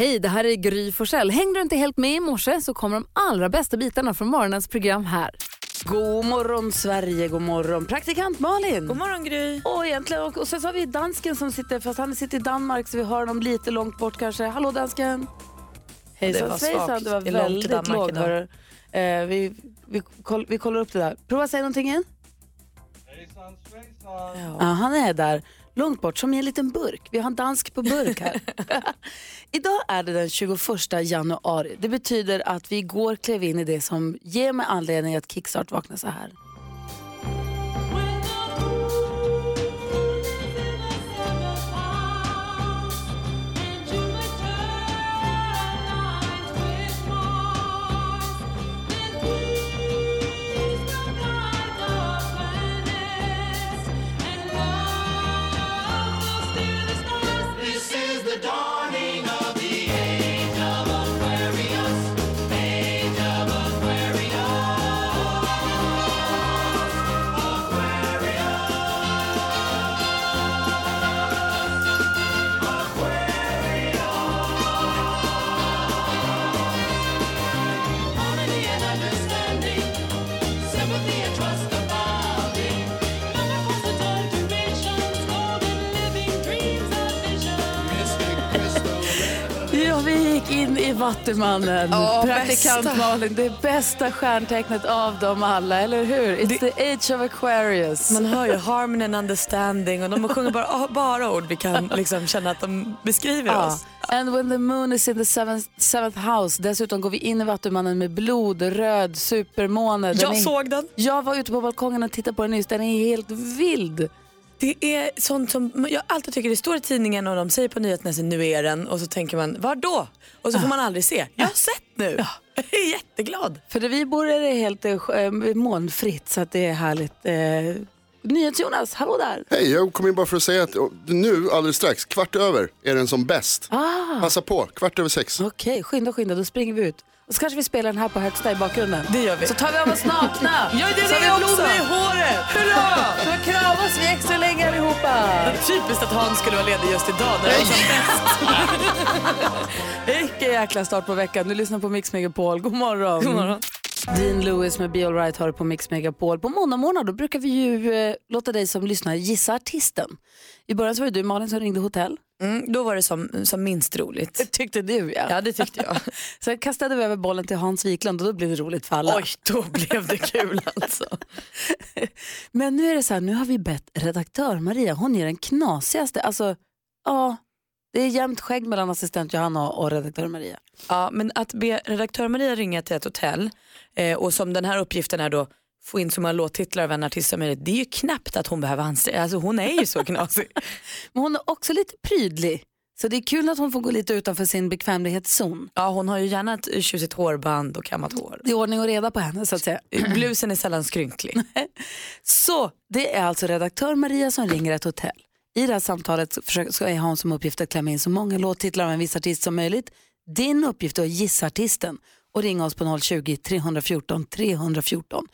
Hej, det här är Gry Forssell. Hängde du inte helt med i morse så kommer de allra bästa bitarna från morgonens program här. God morgon Sverige, god morgon praktikant Malin. God morgon Gry. Och, egentligen, och, och sen så har vi dansken som sitter, fast han sitter i Danmark så vi hör honom lite långt bort kanske. Hallå dansken. Hejsan var svejsan, det var Det är långt till väldigt Danmark lågt. Eh, vi, vi, koll, vi kollar upp det där. Prova säga någonting igen. Ja, han är där, långt bort, som i en liten burk. Vi har en dansk på burk här. Idag är det den 21 januari. Det betyder att vi igår klev in i det som ger mig anledning att kickstart vakna så här. I Vattumannen. Ja, Praktikant bästa. Malin, det bästa stjärntecknet av dem alla, eller hur? It's the age of Aquarius. Man hör ju harmony and understanding och de sjunger bara, bara ord vi kan liksom känna att de beskriver Ja. oss. And when the moon is in the seventh, seventh house. Dessutom går vi in i Vattumannen med blod, röd, supermåne. Den Jag är- såg den. Jag var ute på balkongen och tittade på den nyss. Den är helt vild. Det är sånt som jag alltid tycker det står i tidningen och de säger på nyheterna så nu är den och så tänker man var då? Och så får man aldrig se. Jag har sett nu. Jag är jätteglad. För där vi bor är det helt eh, molnfritt så att det är härligt. Eh, NyhetsJonas, hallå där. Hej, jag kom in bara för att säga att nu alldeles strax, kvart över, är den som bäst. Ah. Passa på, kvart över sex. Okej, skynda, skynda, då springer vi ut. Och så kanske vi spelar den här på högsta i bakgrunden. Det gör vi. Så tar vi av oss nakna. Ja, det är så det har vi också. i håret. Hurra! Så kramas vi extra länge allihopa. Typiskt att Hans skulle vara ledig just idag när det var som bäst. Vilken jäkla start på veckan. Du lyssnar på Mix Megapol. God morgon. God morgon. Dean Lewis med Be Alright har du på Mix Megapol. På måndag morgon då brukar vi ju eh, låta dig som lyssnar gissa artisten. I början så var det du Malin som ringde hotell. Mm, då var det som, som minst roligt. Tyckte du ja. Ja, det tyckte jag. Så kastade vi över bollen till Hans Wiklund och då blev det roligt för alla. Oj, då blev det kul alltså. Men nu är det så här, nu har vi bett redaktör Maria, hon är den knasigaste, alltså ja, det är jämnt skägg mellan assistent Johanna och redaktör Maria. Ja, men att be redaktör Maria ringa till ett hotell eh, och som den här uppgiften är då få in så många låttitlar av en artist som möjligt. Det är ju knappt att hon behöver anstränga Alltså hon är ju så knasig. Men hon är också lite prydlig, så det är kul att hon får gå lite utanför sin bekvämlighetszon. Ja, hon har ju gärna ett tjusigt hårband och kammat hår. Det är ordning och reda på henne så att säga. Blusen är sällan skrynklig. Så det är alltså redaktör Maria som ringer ett hotell. I det här samtalet ska jag ha som uppgift att klämma in så många låttitlar av en viss artist som möjligt. Din uppgift är att gissa artisten och ringa oss på 020-314 314.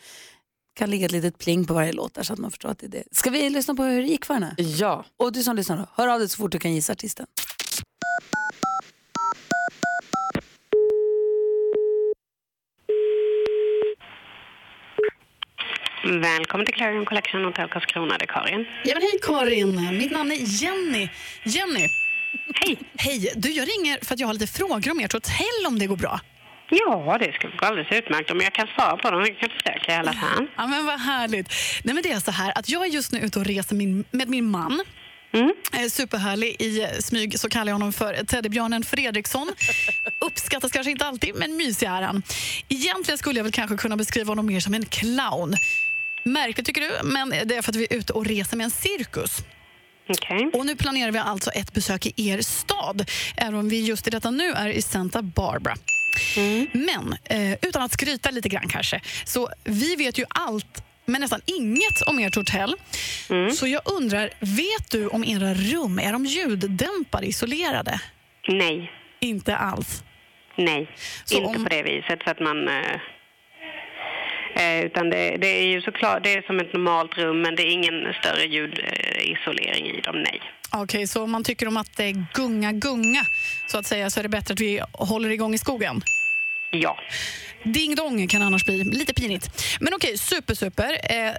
Kan ligga ett litet pling på varje låt där så att man förstår att det är det. Ska vi lyssna på hur det gick för henne? Ja. Och du som lyssnar då, hör av dig så fort du kan gissa artisten. Välkommen till Clarion Collection Hotel Karlskrona, det är Karin. Ja, men hej Karin, mitt namn är Jenny. Jenny, Hej! hej. Du, jag ringer för att jag har lite frågor om ert hotell om det går bra. Ja, det ska gå alldeles utmärkt om jag kan svara på dem. Jag kan försöka i alla fall. Ja, men vad härligt. Nej, men det är så här att jag är just nu ute och reser min, med min man. Mm. Eh, Superhärlig. I smyg så kallar jag honom för teddybjörnen Fredriksson. Uppskattas kanske inte alltid, men mysig är han. Egentligen skulle jag väl kanske kunna beskriva honom mer som en clown. Märkligt tycker du, men det är för att vi är ute och reser med en cirkus. Okej. Och nu planerar vi alltså ett besök i er stad, även om vi just i detta nu är i Santa Barbara. Men eh, utan att skryta lite grann kanske, så vi vet ju allt men nästan inget om ert hotell. Så jag undrar, vet du om era rum, är de ljuddämpade, isolerade? Nej, Inte alls. nej. Så inte om- på det viset så att man... Eh, Eh, utan det, det är ju såklart det är som ett normalt rum men det är ingen större ljudisolering i dem, nej. Okej, så om man tycker om att eh, gunga, gunga så att säga så är det bättre att vi håller igång i skogen? Ja. Ding dong kan annars bli lite pinigt. Men okej, super, super. Eh,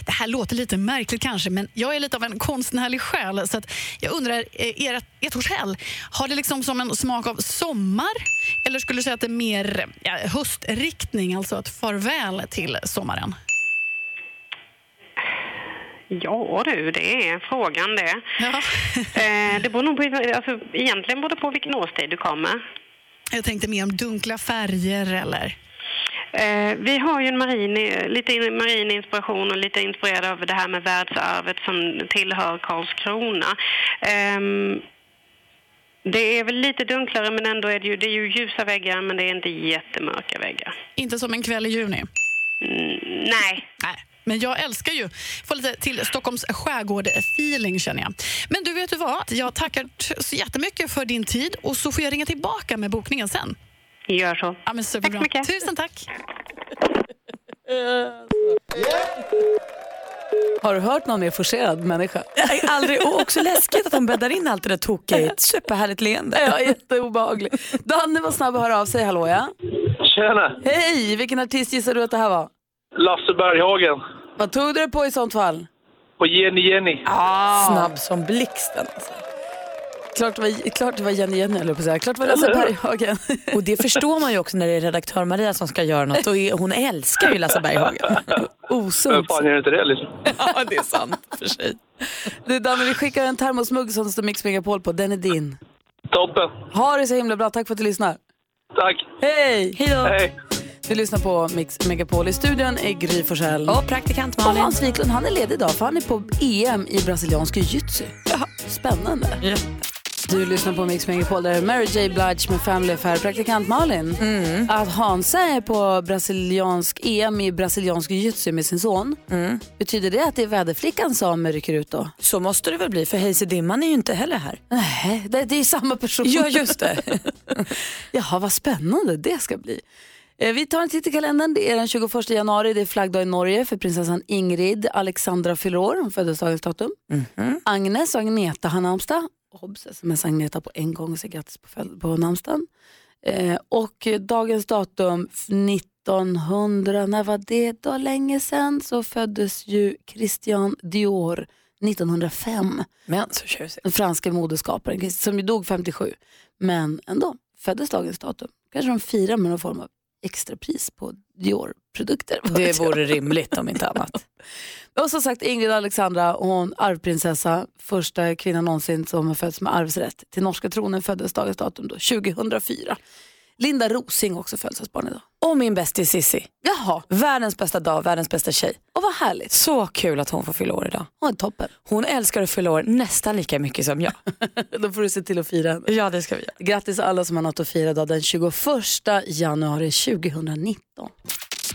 det här låter lite märkligt kanske, men jag är lite av en konstnärlig själ. Så jag undrar, eh, ert, ert hotell, har det liksom som en smak av sommar? Eller skulle du säga att det är mer ja, höstriktning, alltså ett farväl till sommaren? Ja du, det är frågan det. Ja. Eh, det beror nog på, alltså, egentligen beror det på vilken årstid du kommer. Jag tänkte mer om dunkla färger eller... Eh, vi har ju en marin, lite in- marin inspiration och lite inspirerad av det här med världsarvet som tillhör Karlskrona. Ehm, det är väl lite dunklare men ändå är det ju, det är ju ljusa väggar men det är inte jättemörka väggar. Inte som en kväll i juni. Mm, nej, Nej. Men jag älskar ju få lite till Stockholms skärgård-feeling känner jag. Men du, vet du vad? Jag tackar så jättemycket för din tid och så får jag ringa tillbaka med bokningen sen. gör så. Ja, men superbra. Tack så mycket. Tusen tack. Har du hört någon mer forcerad människa? Nej, Aldrig. Och också läskigt att de bäddar in allt det där tokiga i ett superhärligt leende. Ja, jätteobehaglig. Danne var snabb att höra av sig. Hallå ja. Tjena! Hej, vilken artist gissar du att det här var? Lasse Berghagen. Vad tog du det på i sånt fall? Och Jenny Jenny. Snabb som blixten. Alltså. Klart det var, klart det var Jenny Jenny, eller på säga. Klart det var Lasse Berghagen. Och det förstår man ju också när det är redaktör Maria som ska göra något. Och hon älskar ju Lasse Berghagen. Vem Osunt. fan gör inte det liksom? Ja, det är sant för sig. Du Danne, vi skickar en termosmugg som står Mix Megapol på. Den är din. Toppen. Ha det så himla bra. Tack för att du lyssnar. Tack. Hej! Hej då. Hej. Du lyssnar på Mix Megapol. I studion är Gry Forssell. Och praktikant Och Malin. Hans Wiklund, han är ledig idag för han är på EM i brasiliansk jiu-jitsu. Spännande. Ja. Du lyssnar på Mix Megapol där är Mary J Blige med Family Affair. Praktikant Malin, Mm. att Hansa är på brasiliansk EM i brasiliansk jiu-jitsu med sin son. Mm. Betyder det att det är väderflickan som rycker ut då? Så måste det väl bli, för Hayes Dimman är ju inte heller här. Nej, det, det är samma person. Ja, just det. Jaha, vad spännande det ska bli. Eh, Vi tar en titt i kalendern. Det är den 21 januari, det är flaggdag i Norge för prinsessan Ingrid. Alexandra fyller år, hon föddes dagens datum. Agnes och Agneta har namnsdag. Obs, sms Agneta på en gång, så grattis på, på namnsdagen. Eh, och dagens datum 1900, när var det då? Länge sedan så föddes ju Christian Dior 1905 Men så tjusigt. den franska modeskaparen som ju dog 57. Men ändå, föddes dagens datum. Kanske de firar med någon form av extrapris på Dior-produkter. Det vore rimligt om inte annat. Och som sagt Ingrid Alexandra, hon arvprinsessa, första kvinnan någonsin som har fötts med arvsrätt till norska tronen föddes dagens datum då, 2004. Linda Rosing också födelsedagsbarn idag. Och min bästis Sissi. Jaha, Världens bästa dag, världens bästa tjej. och vad härligt. Så kul att hon får fylla år idag. Hon är toppen. Hon älskar att fylla år nästan lika mycket som jag. Då får du se till att fira henne. Ja, det ska vi göra. Grattis alla som har något att fira idag den 21 januari 2019.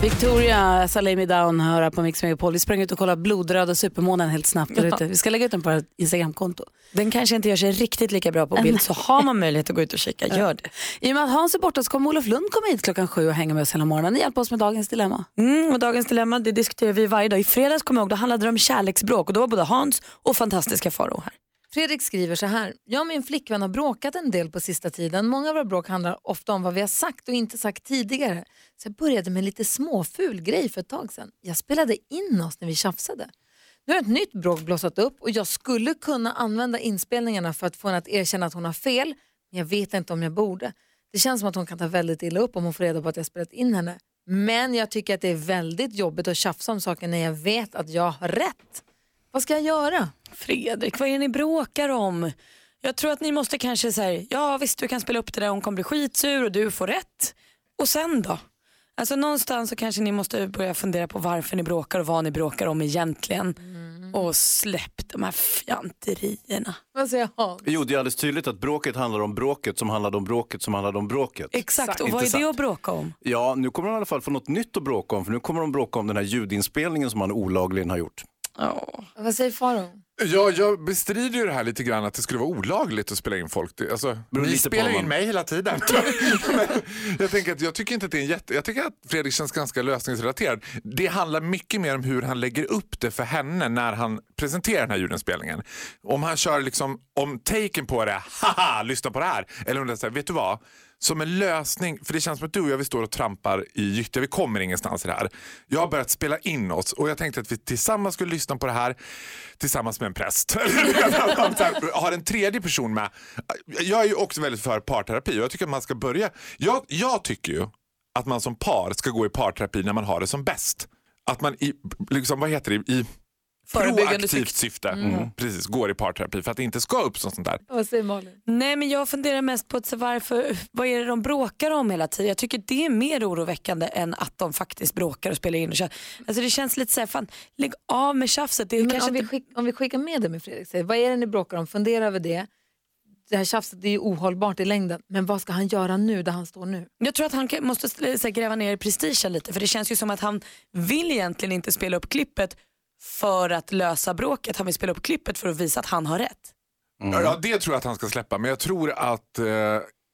Victoria, Saleh Me Down hör här på Mix Megapol. Vi sprang ut och kollade blodröda supermånen helt snabbt där ute. Vi ska lägga ut den på vårt Instagramkonto. Den kanske inte gör sig riktigt lika bra på bild, så har man möjlighet att gå ut och kika, gör det. I och med att Hans är borta så kommer Olof Lund komma hit klockan sju och hänga med oss hela morgonen. Hjälp oss med dagens dilemma. Mm, och dagens dilemma det diskuterar vi varje dag. I fredags kommer jag ihåg, då handlade det om kärleksbråk och då var både Hans och fantastiska Faro här. Fredrik skriver så här. Jag och min flickvän har bråkat en del på sista tiden. Många av våra bråk handlar ofta om vad vi har sagt och inte sagt tidigare. Så jag började med en lite småful grej för ett tag sedan. Jag spelade in oss när vi tjafsade. Nu har ett nytt bråk blossat upp och jag skulle kunna använda inspelningarna för att få henne att erkänna att hon har fel. Men jag vet inte om jag borde. Det känns som att hon kan ta väldigt illa upp om hon får reda på att jag spelat in henne. Men jag tycker att det är väldigt jobbigt att tjafsa om saker när jag vet att jag har rätt. Vad ska jag göra? Fredrik, vad är det ni bråkar om? Jag tror att ni måste kanske säga, ja visst du kan spela upp det där, hon kommer bli skitsur och du får rätt. Och sen då? Alltså någonstans så kanske ni måste börja fundera på varför ni bråkar och vad ni bråkar om egentligen. Och släpp de här fjanterierna. Vad säger Hans? Jo, det är alldeles tydligt att bråket handlar om bråket som handlade om bråket som handlade om bråket. Exakt, och vad är det Intressant. att bråka om? Ja, nu kommer de i alla fall få något nytt att bråka om, för nu kommer de bråka om den här ljudinspelningen som han olagligen har gjort. Vad säger Faro? Ja, jag bestrider ju det här lite grann att det skulle vara olagligt att spela in folk. Det- Alltså, ni spelar ju in mig hela tiden. Men jag, tänker att jag tycker inte att det är en jätte... Jag tycker att Fredrik känns ganska lösningsrelaterad. Det handlar mycket mer om hur han lägger upp det för henne när han presenterar den här ljudinspelningen. Om han kör liksom, om taken på det, haha, lyssna på det här. Eller om det är så här, vet du vad? Som en lösning, för det känns som att du och jag vi står och trampar i gyttja, vi kommer ingenstans i det här. Jag har börjat spela in oss och jag tänkte att vi tillsammans skulle lyssna på det här tillsammans med en präst. Har en tredje person med. Jag är ju också väldigt för parterapi och jag tycker att man ska börja. Jag, jag tycker ju att man som par ska gå i parterapi när man har det som bäst. Att man i, liksom, vad heter det, i proaktivt syfte mm. precis, går i parterapi för att det inte ska uppstå sånt där. Vad säger Malin? Nej men jag funderar mest på att, varför, vad är det de bråkar om hela tiden. Jag tycker det är mer oroväckande än att de faktiskt bråkar och spelar in och. Alltså det känns lite så här, fan lägg av med tjafset. Det är Men kanske om, vi inte... skick, om vi skickar med det med Fredrik, säger, vad är det ni bråkar om? Fundera över det. Det här tjafset det är ju ohållbart i längden, men vad ska han göra nu där han står nu? Jag tror att han måste här, gräva ner i prestigen lite för det känns ju som att han vill egentligen inte spela upp klippet för att lösa bråket. Han vill spela upp klippet för att visa att han har rätt. Ja, det tror jag att han ska släppa men jag tror att eh,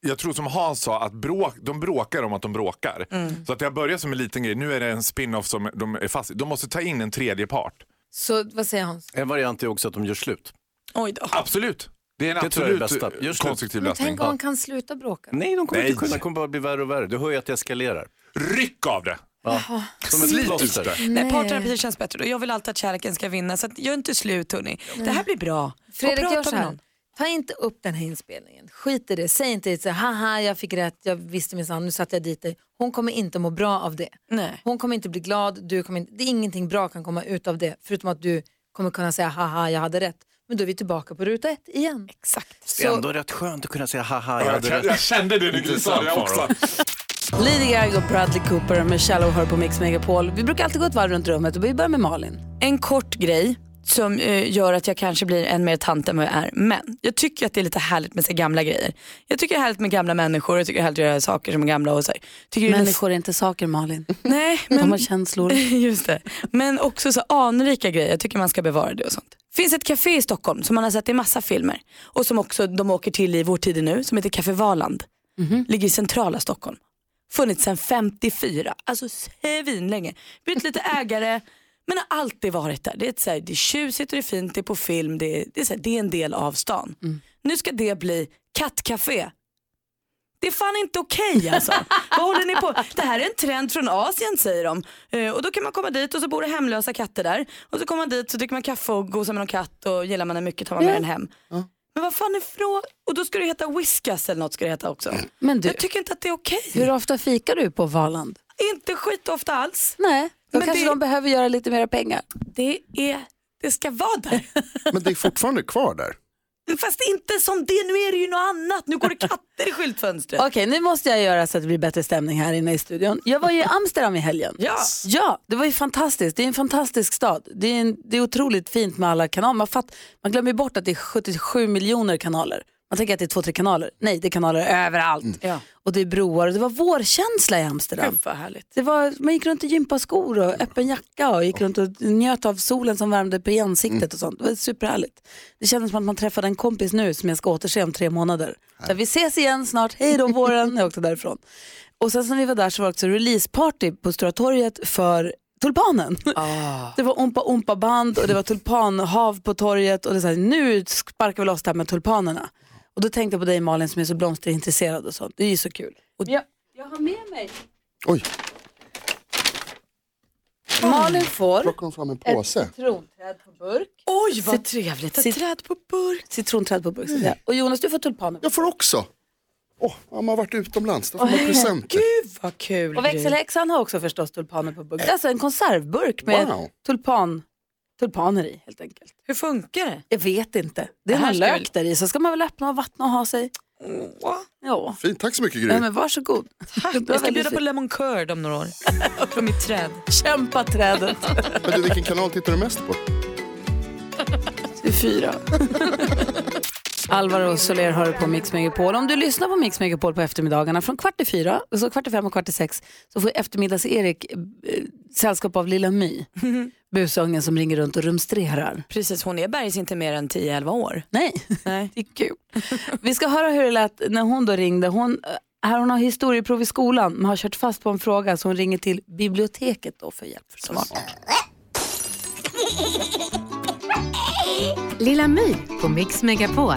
jag tror som Hans sa att bråk, de bråkar om att de bråkar. Så att det har börjat som en liten grej, nu är det en spin-off som de är fast i. De måste ta in en tredje part. Så vad säger Hans? En variant är också att de gör slut. Oj då. Absolut. Det är en Det tror jag är absolut bästa. Just konstruktiv Men lösning. tänk om han kan sluta bråka? Nej, de kommer Nej. inte kunna. Det kommer bara bli värre och värre. Du hör ju att det eskalerar. Ryck av det! Ja. Som ett plåster. Nej, parterapi känns bättre och jag vill alltid att kärleken ska vinna så att gör inte slut hörni. Det här blir bra. Fredrik gör så här. Ta inte upp den här inspelningen. Skit i det. Säg inte så haha jag fick rätt, jag visste minsann, nu satte jag dit dig. Hon kommer inte må bra av det. Nej. Hon kommer inte bli glad, du kommer inte, det är ingenting bra kan komma ut av det. Förutom att du kommer kunna säga haha jag hade rätt. Men då är vi tillbaka på ruta ett igen. Exakt. Det är ändå rätt skönt att kunna säga haha, jag Jag, hade jag, rätt. kände det när du sa det också. Lady Gaga och Bradley Cooper med Shallow hör på Mix Megapol. Vi brukar alltid gå ett varv runt rummet och vi börjar med Malin. En kort grej som eh, gör att jag kanske blir en mer tant än vad jag är. Men jag tycker att det är lite härligt med så gamla grejer. Jag tycker det är härligt med gamla människor, jag tycker det är härligt att göra saker som är gamla. Och så. Tycker Människor är inte saker Malin. Nej, De men har känslor. Just det. Men också så anrika grejer, jag tycker man ska bevara det och sånt. Det finns ett café i Stockholm som man har sett i massa filmer och som också de åker till i vår tid nu som heter Café Valand. Ligger i centrala Stockholm. Funnits sedan 54, alltså svinlänge. Bytt lite ägare men har alltid varit där. Det är, så här, det är tjusigt och det är fint, det är på film, det är, det är, så här, det är en del av stan. Nu ska det bli kattcafé. Det är fan inte okej alltså. Vad håller ni på? Det här är en trend från Asien säger de. Eh, och då kan man komma dit och så bor det hemlösa katter där. Och så kommer man dit så dricker man kaffe och gosar med någon katt och gillar man den mycket tar man med den hem. Men vad fan är frå... Och då ska det heta whiskas eller något ska det heta också. Men du, Jag tycker inte att det är okej. hur ofta fikar du på Valand? Inte skitofta alls. Nej, då Men kanske det- de behöver göra lite mer pengar. Det, är, det ska vara där. Men det är fortfarande kvar där. Fast inte som det, nu är det ju något annat. Nu går det katter i skyltfönstret. Okej, nu måste jag göra så att det blir bättre stämning här inne i studion. Jag var ju i Amsterdam i helgen. Ja. Ja, det var ju fantastiskt. Det är en fantastisk stad. Det är, en, det är otroligt fint med alla kanaler. Man, fatt, man glömmer ju bort att det är 77 miljoner kanaler. Man tänker att det är två, tre kanaler. Nej, det är kanaler överallt. Ja. Och det är broar och det var vårkänsla i Amsterdam. Gud vad härligt. Det var, man gick runt i gympaskor och öppen jacka och gick runt och njöt av solen som värmde på i ansiktet och sånt. Det var superhärligt. Det kändes som att man träffade en kompis nu som jag ska återse om tre månader. Så vi ses igen snart, hej då våren, jag åkte därifrån. Och sen när vi var där så var det också releaseparty på Stora torget för Tulpanen. Det var Ompa Ompa band och det var tulpanhav på torget och det är så här, nu sparkar vi loss det här med tulpanerna. Och då tänkte jag på dig Malin som är så blomsterintresserad och sånt. Det är ju så kul. Och jag, jag har med mig Oj, Malin får plockar hon fram en ett påse. citronträd på burk. Oj vad trevligt. Ett Cit- träd på burk. Citronträd på burk. säga. Och Jonas du får tulpaner. Jag får också. Åh, man har varit utomlands, då får man presenter. Gud vad kul. Och växelhäxan har också förstås tulpaner på burk. Det är alltså en konservburk med Wow. tulpan, tulpaner i helt enkelt. Hur funkar det? Jag vet inte. Det är någon lök där i så ska man väl öppna och vattna och ha sig. Ja, Fint, tack så mycket ja Gry. men varsågod. Tack. Jag ska bjuda på lemon curd om några år. Från mitt träd. Kämpa trädet. Men du, vilken kanal tittar du mest på? Det är fyra. Alvaro Soler har du på Mix Megapol. Om du lyssnar på Mix Megapol på eftermiddagarna från kvart i fyra, så kvart i fem och kvart i sex så får eftermiddags-Erik eh, sällskap av Lilla My, busungen som ringer runt och rumstrerar. Precis, hon är bergs inte mer än 10-11 år. Nej, Nej. det är kul. Vi ska höra hur det lät när hon då ringde. Hon, eh, här hon har historieprov i skolan men har kört fast på en fråga så hon ringer till biblioteket då för hjälp. Förstås. Lilla My på Mix Megapol.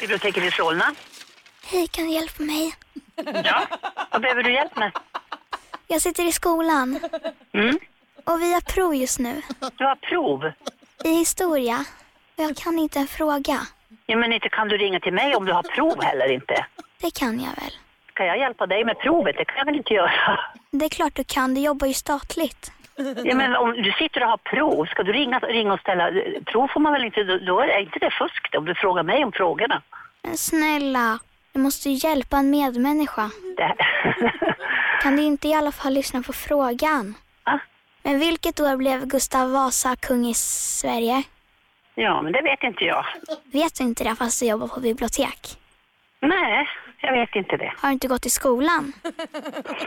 Biblioteket i Solna. Hej, kan du hjälpa mig? Ja, vad behöver du hjälp med? Jag sitter i skolan Mm. och vi har prov just nu. Du har prov. I historia. Och jag kan inte en fråga. Ja, men inte kan du ringa till mig om du har prov heller inte. Det kan jag väl? Kan jag hjälpa dig med provet? Det kan jag väl inte göra? Det är klart du kan, du jobbar ju statligt. Ja, men om du sitter och har prov, ska du ringa, ringa och ställa... Prov får man väl inte... Då är inte det fusk om du frågar mig om frågorna. Men snälla, du måste ju hjälpa en medmänniska. Det, Kan du inte i alla fall lyssna på frågan? Ah. Men vilket år blev Gustav Vasa kung i Sverige? ja, men det vet inte jag. Vet du inte det fast du jobbar på bibliotek? Nej, jag vet inte det. Har du inte gått i skolan?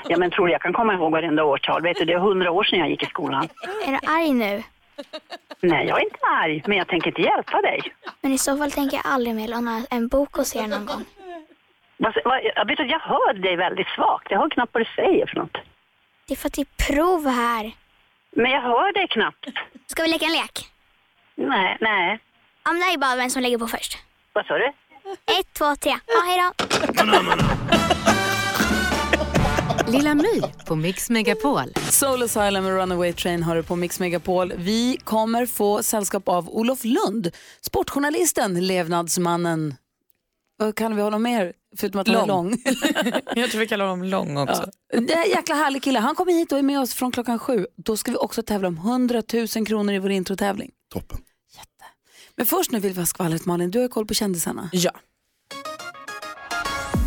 Ja, men tror du jag kan komma ihåg varenda årtal? Vet du, det är hundra år sedan jag gick i skolan. Är du arg nu? Nej, jag är inte arg, men jag tänker inte hjälpa dig. Men i så fall tänker jag aldrig mer låna en bok hos er någon gång. Jag, vet, att jag hör dig väldigt svagt. Jag hör knappt vad du säger för något. Det är för att det är prov här. Men jag hör dig knappt. Ska vi leka en lek? Nej, nej. Om det här är bara vem som lägger på först. Vad sa du? Ett, två, tre. Ja, hej då. Lilla My på Mix Megapol. Soul Asylum och Runaway Train har du på Mix Megapol. Vi kommer få sällskap av Olof Lund, sportjournalisten, levnadsmannen. Vad kallar vi honom mer? Förutom att han är Lång. Jag tror vi kallar honom lång också. Det är en jäkla härlig kille. Han kommer hit och är med oss från klockan sju. Då ska vi också tävla om 100 000 kronor i vår introtävling. Toppen. Men först nu vill vi ha skvallret Malin. Du har koll på kändisarna. Ja.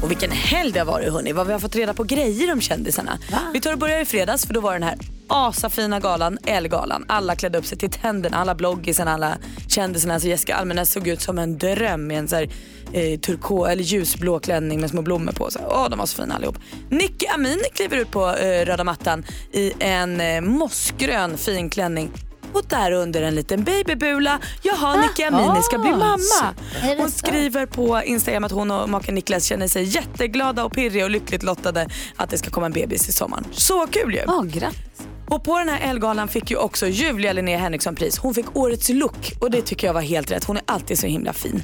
Och vilken helg det har varit hörni, vad vi har fått reda på grejer om kändisarna. Vi tar och börjar i fredags för då var den här asafina galan, Ellegalan. Alla klädde upp sig till tänderna, alla bloggisarna, alla kändisarna. Alltså Jessica Almenäs såg ut som en dröm i en så här, eh, turko eller ljusblå klänning med små blommor på. Åh, de var så fina allihop. Nicky Amini kliver ut på eh, röda mattan i en eh, mossgrön fin klänning. Och där under en liten babybula. Jaha, Nicky Amini ska bli mamma. Är det Hon skriver på Instagram att hon och maken Niklas känner sig jätteglada och pirriga och lyckligt lottade att det ska komma en bebis i sommaren. Så kul ju! Grattis. Och på den här Elgalan fick ju också Julia Linnea Henriksson pris. Hon fick årets look och det tycker jag var helt rätt. Hon är alltid så himla fin.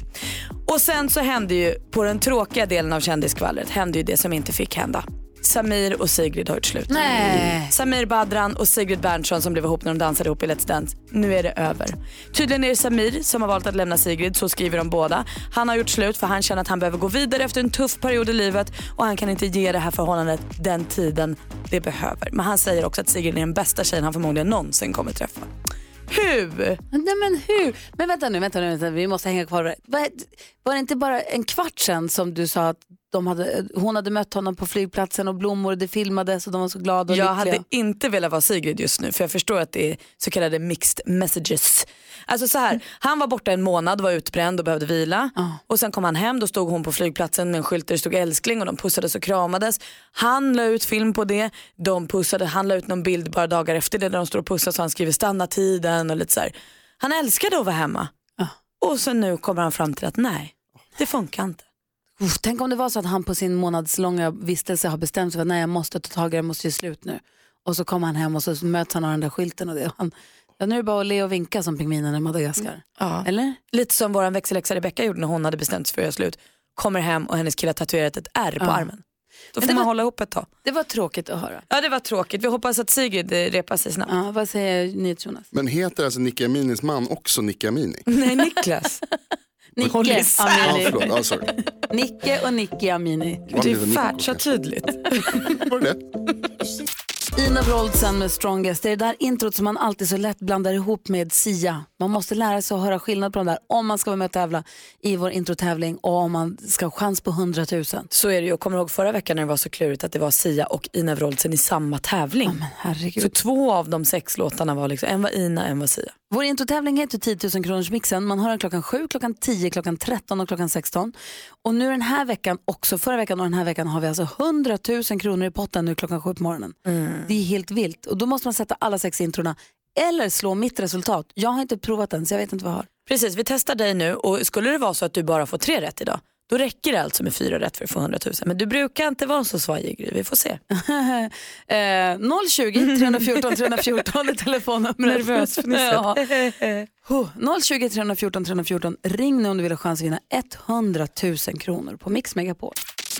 Och sen så hände ju, på den tråkiga delen av kändiskvallret, hände ju det som inte fick hända. Samir och Sigrid har gjort slut. Nej. Samir Badran och Sigrid Berntsson som blev ihop när de dansade ihop i Let's Dance. Nu är det över. Tydligen är det Samir som har valt att lämna Sigrid, så skriver de båda. Han har gjort slut för han känner att han behöver gå vidare efter en tuff period i livet och han kan inte ge det här förhållandet den tiden det behöver. Men han säger också att Sigrid är den bästa tjejen han förmodligen någonsin kommer träffa. Hur? Nej men hur? Men vänta nu, vänta nu, vänta. vi måste hänga kvar. Var, det inte bara en kvart sedan som du sa att de hade, hon hade mött honom på flygplatsen och blommor det filmades och de var så glada och Jag lyckliga? hade inte velat vara Sigrid just nu för jag förstår att det är så kallade mixed messages. Alltså så här, han var borta en månad, var utbränd och behövde vila. Och sen kom han hem, då stod hon på flygplatsen med en skylt där det stod älskling och de pussades och kramades. Han la ut film på det, de pussade, han la ut någon bild bara dagar efter det där de står och pussas och han skriver stanna tiden och lite så här. Han älskade att vara hemma. Och så nu kommer han fram till att nej, det funkar inte. Uff, tänk om det var så att han på sin månadslånga vistelse har bestämt sig för att nej jag måste ta tag i det, jag måste göra slut nu. Och så kommer han hem och så möts han av den där skylten och det. Och Han, ja, nu är det bara att le och vinka som pingvinerna i Madagaskar. Ja. Eller? Lite som vår växelläxa Rebecca gjorde när hon hade bestämt sig för att göra slut. Kommer hem och hennes kille har tatuerat ett R på Ja. armen. Då Men får man var- hålla ihop ett tag. Det var tråkigt att höra. Ja det var tråkigt. Vi hoppas att Sigrid eh, repar sig snabbt. Ja, vad säger NyhetsJonas? Men heter alltså Nicky Aminis man också Nicky Amini? Nej Niklas. Nicke. Ja, Amini. förlåt. Ja, sorry. Nicke och Nicky Amini. Färt så tydligt. Var det? Ina Wroldsen med Strongest. Det är det där introt som man alltid så lätt blandar ihop med Sia. Man måste lära sig att höra skillnad på de där om man ska vara med och tävla i vår introtävling och om man ska ha chans på 100 000. Så är det ju. Jag kommer ihåg förra veckan när det var så klurigt att det var Sia och Ina Wroldsen i samma tävling. Men herregud. Så två av de sex låtarna var liksom, en var Ina, en var Sia. Vår introtävling heter 10 000 kronors mixen. Man har den klockan 7, klockan 10, klockan 13 och klockan 16. Och nu den här veckan, också förra veckan och den här veckan har vi alltså 100 000 kronor i potten nu klockan 7 på morgonen. Det är helt vilt. Och då måste man sätta alla sex introna eller slå mitt resultat. Jag har inte provat den så jag vet inte vad jag har. Precis, vi testar dig nu och skulle det vara så att du bara får tre rätt idag, då räcker det alltså med fyra rätt för att få 100 000. Men du brukar inte vara så svajig Gry, vi får se. eh, 020 314 314 är telefonnumret. Nervös fnisset. ja. Huh, 020 314 314. Ring nu om du vill ha chans att vinna 100 000 kronor på Mix Megapol.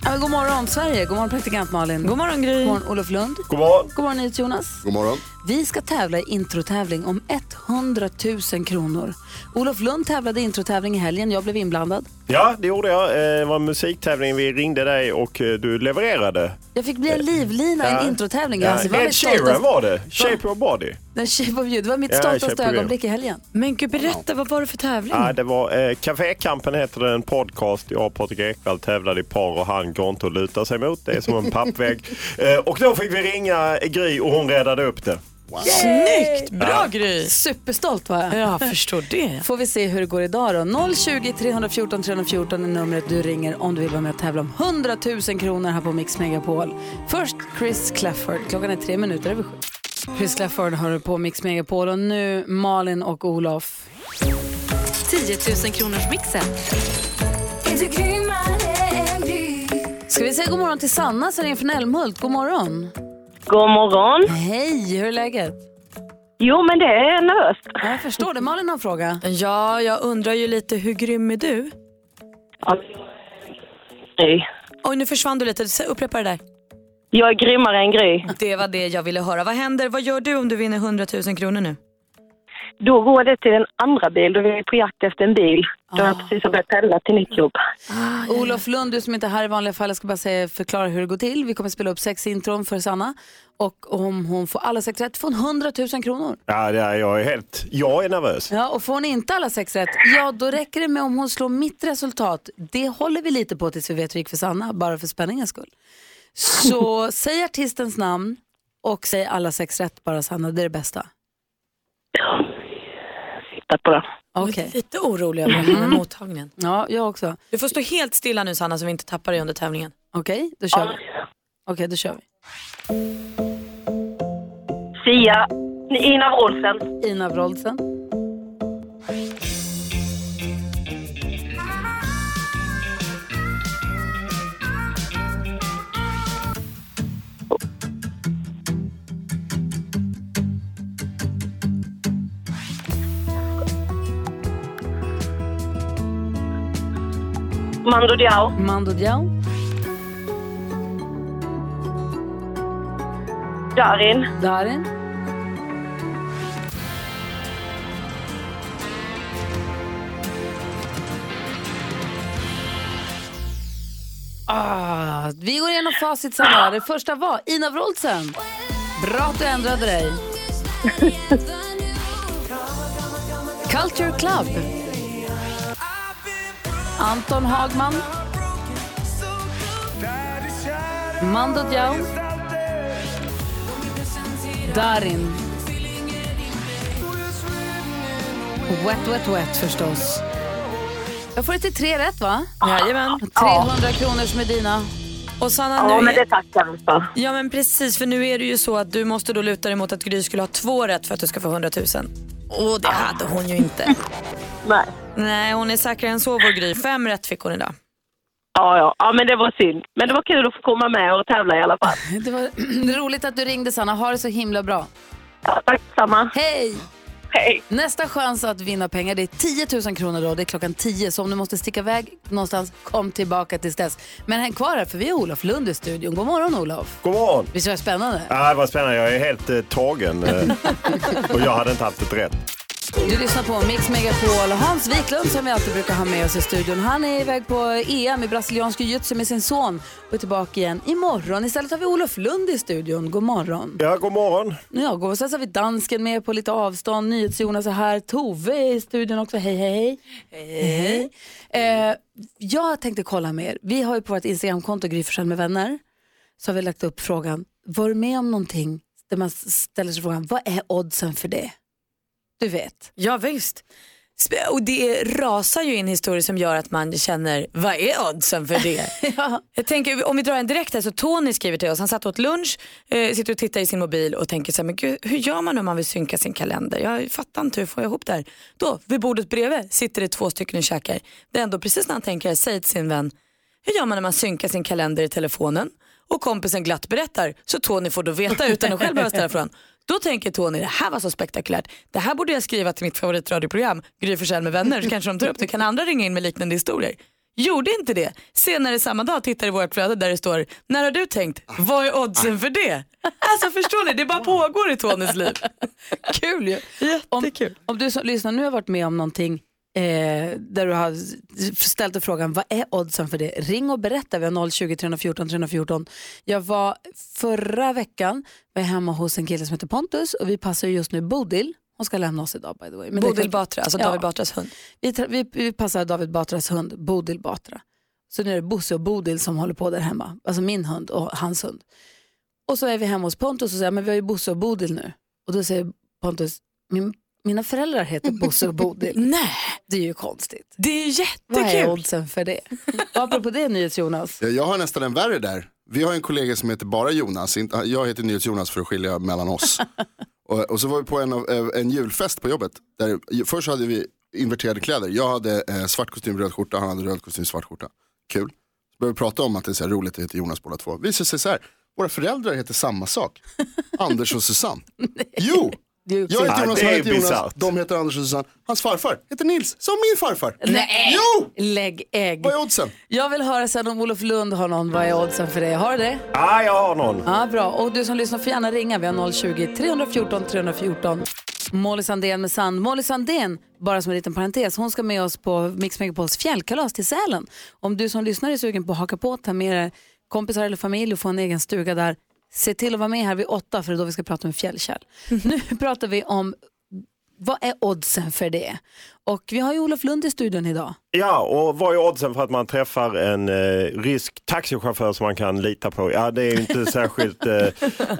Ja, god morgon Sverige, god morgon praktikant Malin. God morgon Gry. God morgon Olof Lund. God morgon. God morgon Jonas. God morgon. Vi ska tävla i introtävling om 100 000 kronor. Olof Lund tävlade i introtävling i helgen, jag blev inblandad. Ja, det gjorde jag. Eh, Det var en musiktävling. Vi ringde dig och eh, du levererade. Jag fick bli en livlina i en introtävling. Ja. Alltså, Ed Sheeran var det. Shape of body. Den Shape of you. Det var mitt Ja, stoltaste ögonblick i helgen. Men gud, berätta, vad var det för tävling? Ja, det var eh, Cafékampen heter det, en podcast. Jag och Patrik Ekwall tävlade i par och han går inte att luta sig mot. Det är som en pappvägg. Eh, och då fick vi ringa Gry och hon räddade upp det. Snyggt! Bra Ja. Gry! Superstolt var jag. Ja, förstår det. Får vi se hur det går idag då. 020 314 314 är numret du ringer om du vill vara med och tävla om 100 000 kronor här på Mix Megapol. Först Chris Clafford. Klockan är tre minuter över sju. Chris Clafford har du på Mix Megapol och nu Malin och Olof. 10 000 kronors mixen. Ska vi säga god morgon till Sanna som ringer från Älmhult. God morgon. God morgon. Hej, hur är läget? Jo, men det är nervöst. Ja, jag förstår det. Malin har en fråga. Ja, jag undrar ju lite, hur grym är du? Nej. Oj, nu försvann du lite. Upprepa det där. Jag är grymmare än Gry. Det var det jag ville höra. Vad händer? Vad gör du om du vinner 100 000 kronor nu? Då går det till en andra bil. Då är vi på jakt efter en bil. Då har jag precis börjat pendla till mitt jobb. Olof Lund, du som inte är här i vanliga fall, jag ska bara säga, förklara hur det går till. Vi kommer spela upp sex intron för Sanna och om hon får alla sex rätt får hon 100 000 kronor. Ja, det är, jag är helt... Jag är nervös. Ja, och får hon inte alla sex rätt, ja då räcker det med om hon slår mitt resultat. Det håller vi lite på tills vi vet hur det gick för Sanna, bara för spänningens skull. Så säg artistens namn och säg alla sex rätt bara Sanna, det är det bästa. Tack på det. Okej. Lite orolig över den här mottagningen. Ja, jag också. Du får stå helt stilla nu Sanna så vi inte tappar dig under tävlingen. Okej, då kör vi. Okej, då kör vi. Sia. Ina Wroldsen. Ina Wroldsen. Mando Diao. Mando Diao. Darin. Darin. Ah, vi går igenom facit Sanna. Det första var Ina Wroldsen. Bra att du ändrade dig. Culture Club. Anton Hagman. Mando Diao. Darin. Wet, wet, wet förstås. Jag får det till tre rätt va? Jajamän. 300 kronor som är dina. Och Sanna, Ja, nu men det tackar vi för. Ja men precis, för nu är det ju så att du måste då luta dig mot att Gry skulle ha två rätt för att du ska få 100 000. Och det hade hon ju inte. Nej. Nej, hon är säkrare än så vår Gry. Fem rätt fick hon idag. Ja, ja. ja, men det var synd. Men det var kul att få komma med och tävla i alla fall. Det var roligt att du ringde Sanna. Ha det så himla bra. Ja, tack samma. Hej! Hej! Nästa chans att vinna pengar det är 10 000 kronor då. Det är klockan 10 så om du måste sticka iväg någonstans, kom tillbaka tills dess. Men häng kvar här för vi har Olof Lund i studion. God morgon Olof. God morgon. Visst var det spännande? Ja, det var spännande. Jag är helt eh, tagen. Eh, och jag hade inte haft ett rätt. Du lyssnar på Mix Megapol. Hans Wiklund som vi alltid brukar ha med oss i studion. Han är iväg på EM i brasiliansk jiu-jitsu med sin son och är tillbaka igen imorgon. Istället har vi Olof Lund i studion. God morgon. Ja, god morgon. Ja, god. Och sen så har vi dansken med på lite avstånd. NyhetsJonas är här. Tove är i studion också. Hej, hej, hej. hej. Eh, jag tänkte kolla med er. Vi har ju på vårt Instagramkonto Gry Forssell med vänner. Så har vi lagt upp frågan. Var du med om någonting där man ställer sig frågan, vad är oddsen för det? Du vet. Ja visst. Och det rasar ju in historier som gör att man känner, vad är oddsen för det? Jag tänker, om vi drar en direkt här så Tony skriver till oss, han satt åt lunch, eh, sitter och tittar i sin mobil och tänker så här, men gud, hur gör man om man vill synka sin kalender? Jag fattar inte, hur får jag ihop det här? Då, vid bordet bredvid sitter det två stycken och käkar. Det är ändå precis när han tänker, säger till sin vän, hur gör man när man synkar sin kalender i telefonen? Och kompisen glatt berättar så Tony får då veta utan att själv behöva ställa frågan. Då tänker Tony, det här var så spektakulärt. Det här borde jag skriva till mitt favoritradioprogram, Gry Forssell med vänner, så kanske de tar upp det. Kan andra ringa in med liknande historier? Gjorde inte det. Senare samma dag tittar i vårt flöde där det står, när har du tänkt, vad är oddsen för det? Alltså förstår ni, det bara pågår i Tonys liv. Kul ju. Jättekul. Om, om du som lyssnar nu har varit med om någonting eh, där du har ställt dig frågan vad är oddsen för det? Ring och berätta. Vi har 020 314 314. Jag var förra veckan var jag hemma hos en kille som heter Pontus och vi passar ju just nu Bodil. Hon ska lämna oss idag by the way. Men Bodil kan- Batra, alltså David Batras hund. Vi, vi, vi passar David Batras hund Bodil Batra. Så nu är det Bosse och Bodil som håller på där hemma. Alltså min hund och hans hund. Och så är vi hemma hos Pontus och säger men vi har ju Bosse och Bodil nu. Och då säger Pontus, min, mina föräldrar heter Bosse och Bodil. Nej. Det är ju konstigt. Det är Vad är jättekul. oddsen för det? Och apropå det NyhetsJonas. Ja, Jag har nästan en värre där. Vi har en kollega som heter bara Jonas. Inte- Jag heter NyhetsJonas för att skilja mellan oss. och, och så var vi på en, av- eh, en julfest på jobbet. Där, först hade vi inverterade kläder. Jag hade eh, svart kostym, röd skjorta. Han hade röd kostym, svart skjorta. Kul. Så började vi prata om att det är så här roligt att heta Jonas båda två. Visar sig så här. Våra föräldrar heter samma sak. Anders och Susanne. Jo! Jag heter Jonas, han är heter Jonas. De heter Anders och Susanne. Hans farfar heter Nils, som min farfar. Nej, Jo! lägg ägg. Vad är oddsen? Jag vill höra sen om Olof Lund har någon. Vad är oddsen för det? Har du det? Ja, jag har någon. Ja, bra. Och du som lyssnar får gärna ringa. Vi har 020 314 314. Molly Sandén med Sand. Molly Sandén, bara som en liten parentes, hon ska med oss på Mix Megapols fjällkalas till Sälen. Om du som lyssnar är sugen på att haka på, ta med dig kompisar eller familj och få en egen stuga där, se till att vara med här vid åtta för det är då vi ska prata om fjällkäll. nu pratar vi om vad är oddsen för det? Och vi har ju Olof Lund i studion idag. Ja, och vad är oddsen för att man träffar en eh, rysk taxichaufför som man kan lita på? Ja, det är ju inte särskilt eh,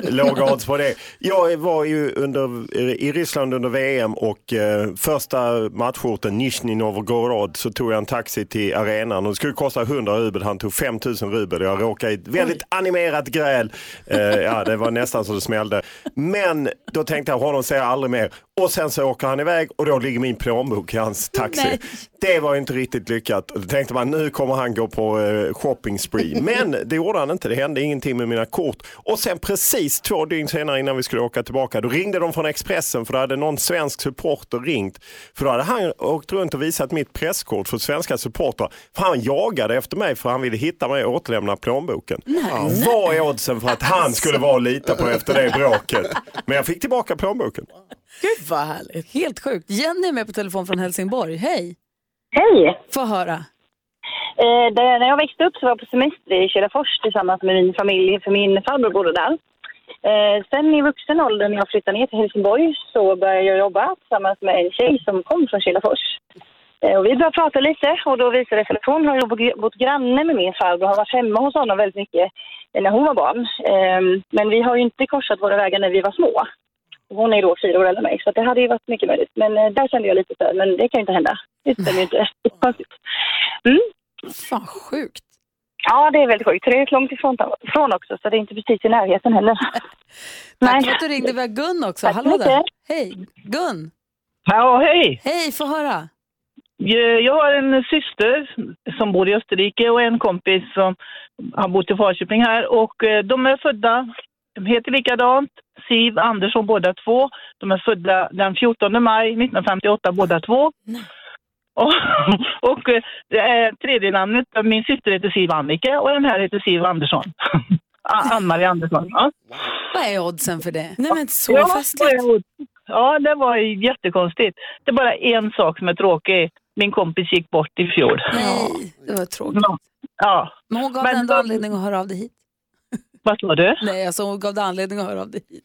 låga odds på det. Jag var ju under, i Ryssland under VM och eh, första matchorten Nizjnij Novgorod så tog jag en taxi till arenan och det skulle kosta 100 rubel. Han tog 5000 rubel. Jag råkade i ett väldigt animerat gräl. Eh, ja, det var nästan så det smällde. Men då tänkte jag, honom ser jag aldrig mer. Och sen så åker han iväg och då ligger min plånbok i hans taxi. Nej. Det var inte riktigt lyckat. Då tänkte man nu kommer han gå på eh, shopping spree. Men det gjorde han inte. Det hände ingenting med mina kort. Och sen precis två dygn senare innan vi skulle åka tillbaka då ringde de från Expressen för då hade någon svensk supporter ringt. För då hade han åkt runt och visat mitt presskort för svenska supportrar. För han jagade efter mig för han ville hitta mig och återlämna plånboken. Ja. Vad är oddsen för att han skulle vara att lita på efter det bråket? Men jag fick tillbaka plånboken. Gud vad härligt. Helt sjukt. Jenny är med på telefon från Helsingborg. Hej. Hej! Få höra. Eh, där, när jag växte upp så var jag på semester i Kilafors tillsammans med min familj, för min farbror bodde där. Eh, sen i vuxen ålder när jag flyttade ner till Helsingborg så började jag jobba tillsammans med en tjej som kom från Kilafors. Eh, och vi började prata lite och då visade det sig att hon har bott granne med min farbror och har varit hemma hos honom väldigt mycket eh, när hon var barn. Eh, men vi har ju inte korsat våra vägar när vi var små. Hon är då fyra år äldre än mig, så det hade ju varit mycket möjligt. Men eh, där kände jag lite så här, men det kan ju inte hända. Det stämmer ju inte. Mm. Fan sjukt. Ja, det är väldigt sjukt. Det är långt ifrån också, så det är inte precis i närheten heller. Tack för att du ringde. Vi har Gun också. Tack Hallå där. Hej. Gun. Ja, hej! Hej, få höra. Jag jag har en syster som bor i Österrike och en kompis som har bott i Falköping här och eh, de är födda, de heter likadant, Siv Andersson båda två. De är födda den 14 maj 1958 båda två. Och, och eh, det är tredje namnet, min syster heter Siv Annika och den här heter Siv Andersson. Ann-Marie Andersson. Ja. Vad är oddsen för det? Nej men så Ja, festligt. det var- Ja, det var ju jättekonstigt. Det är bara en sak som är tråkig. Min kompis gick bort i fjol. Nej, det var tråkigt. Ja. Men hon gav Men ändå då- anledning att höra av dig hit. Vad sa du? Nej, alltså hon gav dig anledning att höra av dig hit.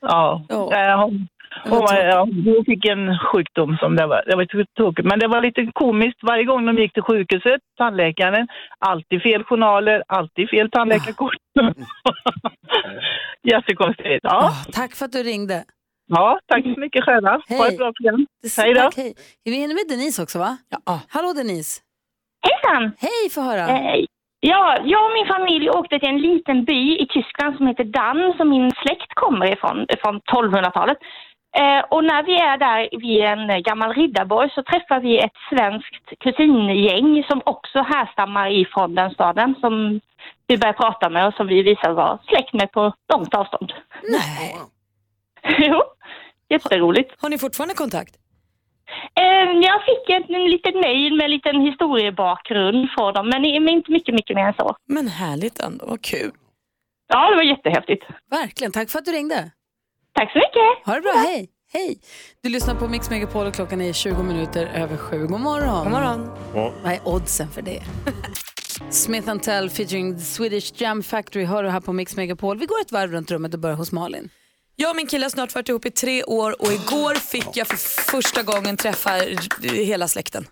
Ja. Ja. Eh, Hon, hon, ja, hon fick en sjukdom som det var, det var tråkigt. Men det var lite komiskt. Varje gång de gick till sjukhuset, tandläkaren, alltid fel journaler, alltid fel tandläkarkort. Jättekonstigt. Ja. Ah, tack för att du ringde. Ja, tack så mycket själva. Ha Hej. ett bra program. Hej då. tack, hej. Vi hinner med Denise också va? Ja. Hallå Denise. Hejsan! Hej, få höra. Eh, ja, jag och min familj åkte till en liten by i Tyskland som heter Dann som min släkt kommer ifrån, från 1200-talet. Eh, och när vi är där vid en gammal riddarborg så träffar vi ett svenskt kusin-gäng som också härstammar ifrån den staden som vi börjar prata med och som vi visar vara släkt med på långt avstånd. Nej. jo, jätteroligt. Har ni fortfarande kontakt? Eh, jag fick en, en liten mejl med en liten historiebakgrund från dem, men inte mycket, mycket mer än så. Men härligt ändå, vad kul. Ja, det var jättehäftigt. Verkligen, tack för att du ringde. Tack så mycket. Ha det bra, hej. Hej. Du lyssnar på Mix Megapol och klockan är 20 minuter över sju. God morgon. God morgon. Vad är oddsen för det? Smith Tell featuring The Swedish Jam Factory hör du här på Mix Megapol. Vi går ett varv runt rummet och börjar hos Malin. Jag och min kille har snart varit ihop i tre år och igår fick jag för första gången träffa hela släkten.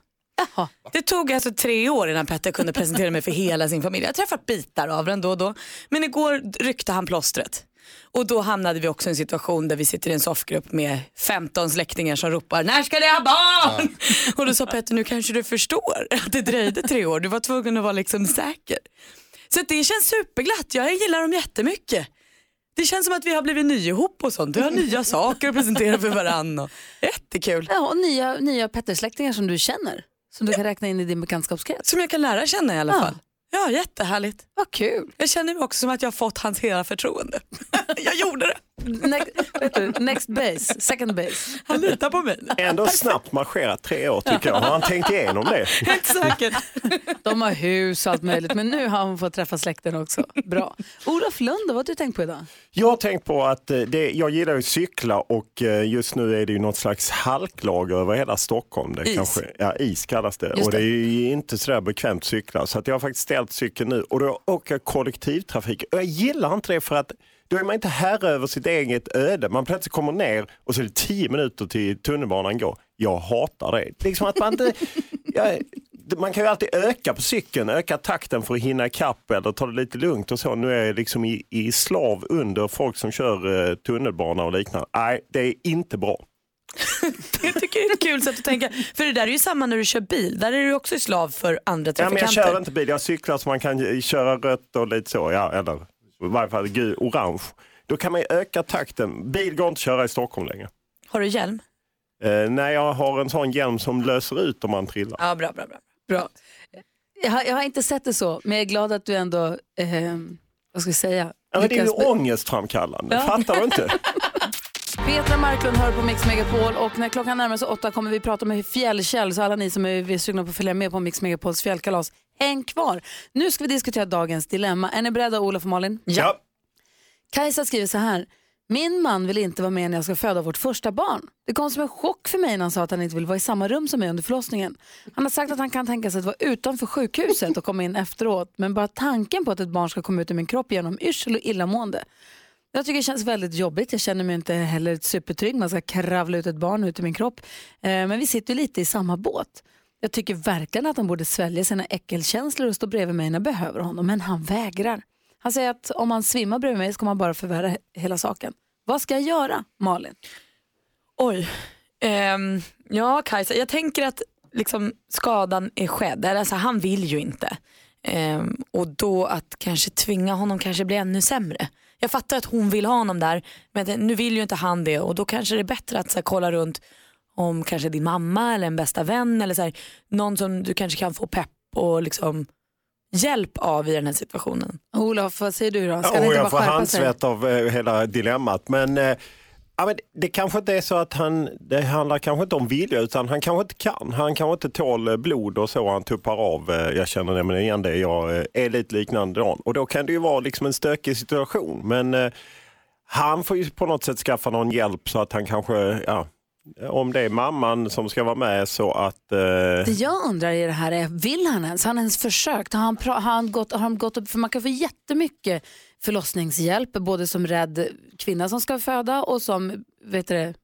Det tog alltså tre år innan Petter kunde presentera mig för hela sin familj. Jag har träffat bitar av den då och då. Men igår ryckte han plåstret. Och då hamnade vi också i en situation där vi sitter i en soffgrupp med 15 släktingar som ropar när ska ni ha barn? Och då sa Petter nu kanske du förstår att det dröjde tre år. Du var tvungen att vara liksom säker. Så det känns superglatt. Jag gillar dem jättemycket. Det känns som att vi har blivit nya ihop och sånt. Vi har nya saker att presentera för varandra. Jättekul. Ja, och nya, nya Petter-släktingar som du känner. Som du kan räkna in i din bekantskapskrets. Som jag kan lära känna i alla Ja. fall. Ja, jättehärligt. Vad kul. Jag känner mig också som att jag har fått hans hela förtroende. jag gjorde det. Next, vet du, next base, second base. Han litar på mig. Ändå snabbt marscherat tre år tycker jag. Har han tänkt igenom det? Helt säkert. De har hus och allt möjligt, men nu har hon fått träffa släkten också. Bra. Olof Lund, vad har du tänkt på idag? Jag har tänkt på att eh, det, jag gillar att cykla och eh, just nu är det ju något slags halklager över hela Stockholm. Det Is. Kanske, ja, is kallas det. Just och det det. är ju inte sådär bekvämt att cykla. Så att jag har faktiskt ställt cykeln nu och då åker jag kollektivtrafik. Och jag gillar inte det för att då är man inte herre över sitt eget öde. Man plötsligt kommer ner och så är det tio minuter till tunnelbanan går. Jag hatar det. Liksom att man inte... jag, man kan ju alltid öka på cykeln, öka takten för att hinna ikapp eller ta det lite lugnt och så. Nu är jag liksom i, i slav under folk som kör eh, tunnelbana och liknande. Nej, det är inte bra. Jag tycker det är ett kul sätt att tänka. För det där är ju samma när du kör bil. Där är du också slav för andra Ja, men jag trafikanter. kör inte bil, jag cyklar så man kan eh, köra rött och lite så. Ja, eller i varje fall gul, orange. Då kan man öka takten. Bil går inte att köra i Stockholm längre. Har du hjälm? Eh, nej, jag har en sån hjälm som löser ut om man trillar. Ja, bra, bra, bra. Bra. Jag har, jag har inte sett det så, men jag är glad att du ändå, eh, vad ska vi säga? Ja, men det är ju ångestframkallande, Ja. fattar du inte? Petra Marklund hör på Mix Megapol och när klockan närmar sig åtta kommer vi prata med Fjällkäll. Så alla ni som är sugna på att följa med på Mix Megapols fjällkalas, häng kvar. Nu ska vi diskutera dagens dilemma. Är ni beredda Olof och Malin? Ja. Kajsa skriver så här. Min man vill inte vara med när jag ska föda vårt första barn. Det kom som en chock för mig när han sa att han inte vill vara i samma rum som mig under förlossningen. Han har sagt att han kan tänka sig att vara utanför sjukhuset och komma in efteråt. Men bara tanken på att ett barn ska komma ut ur min kropp genom yrsel och illamående. Jag tycker det känns väldigt jobbigt. Jag känner mig inte heller supertrygg. Man ska kravla ut ett barn ut ur min kropp. Eh, men vi sitter lite i samma båt. Jag tycker verkligen att han borde svälja sina äckelkänslor och stå bredvid mig när jag behöver honom. Men han vägrar. Han säger att om han svimmar bredvid mig så kommer han bara förvärra hela saken. Vad ska jag göra, Malin? Oj. Um, ja, Kajsa, jag tänker att liksom, skadan är skedd. Alltså, han vill ju inte. Um, och då att kanske tvinga honom kanske blir ännu sämre. Jag fattar att hon vill ha honom där, men nu vill ju inte han det och då kanske det är bättre att så här, kolla runt om kanske din mamma eller en bästa vän eller så här, någon som du kanske kan få pepp och liksom, hjälp av i den här situationen. Olof, vad säger du då? Ska och inte jag får bara sig? handsvett av eh, hela dilemmat. Men, eh, ja, men det kanske inte är så att han, det handlar kanske inte om vilja utan han kanske inte kan. Han kanske inte tål eh, blod och så han tuppar av. eh, Jag känner nämligen igen det, jag eh, är lite liknande Dan. Och då kan det ju vara liksom en stökig situation. Men eh, han får ju på något sätt skaffa någon hjälp så att han kanske, ja, om det är mamman som ska vara med så att eh, Det jag undrar i det här är, vill han ens? Har han ens försökt? Har han, har han, gått, har han gått upp? För man kan få jättemycket förlossningshjälp, både som rädd kvinna som ska föda och som vet det,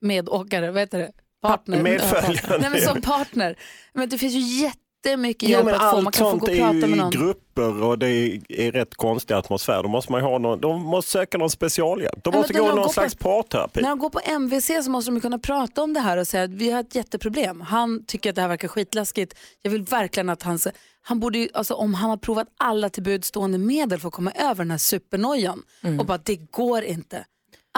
medåkare, vet det, partner. Medföljande. Nej, men som partner. Men det finns ju jättemycket Jo, hjälp men att få. Man kan få gå och är prata med i någon. grupper och det är rätt konstig atmosfär. Då måste man ha någon, de måste söka någon specialhjälp. De Ja, måste när gå någon går på- slags parterapi. När de går på MVC så måste de kunna prata om det här och säga att vi har ett jätteproblem. Han tycker att det här verkar skitläskigt. Jag vill verkligen att han, han borde ju, alltså om han har provat alla till buds stående medel för att komma över den här supernojan Mm. och bara det går inte.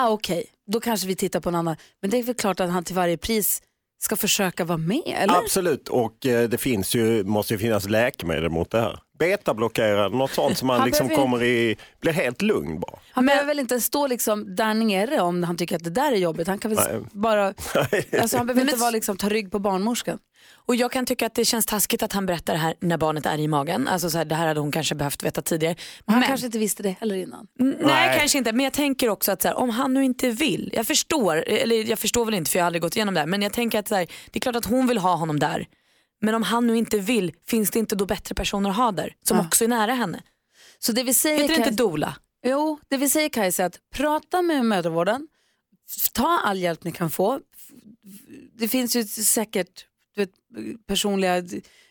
Ah, Okej, då kanske vi tittar på en annan. Men det är väl klart att han till varje pris ska försöka vara med, eller? Absolut, och eh, det finns ju, måste ju finnas läkemedel mot det här. Betablockerare, något sånt som man Han liksom behöver- kommer i, blir helt lugn bara. Han behöver väl inte stå liksom där nere om han tycker att det där är jobbigt. Han kan väl Nej. bara, alltså han behöver inte vara liksom, ta rygg på barnmorskan. Och jag kan tycka att det känns taskigt att han berättar det här när barnet är i magen. Alltså så här, det här hade hon kanske behövt veta tidigare. Men han Men- kanske inte visste det heller innan. Nej, Nej. kanske inte. Men jag tänker också att så här, om han nu inte vill. Jag förstår, eller jag förstår väl inte för jag har aldrig gått igenom det här. Men jag tänker att så här, det är klart att hon vill ha honom där. Men om han nu inte vill, finns det inte då bättre personer att ha där? Som Ja. också är nära henne. Så det vi säger Heter det inte dola? Jo, det vi säger Kajsa är att prata med mödravården, ta all hjälp ni kan få. Det finns ju säkert du vet, personliga...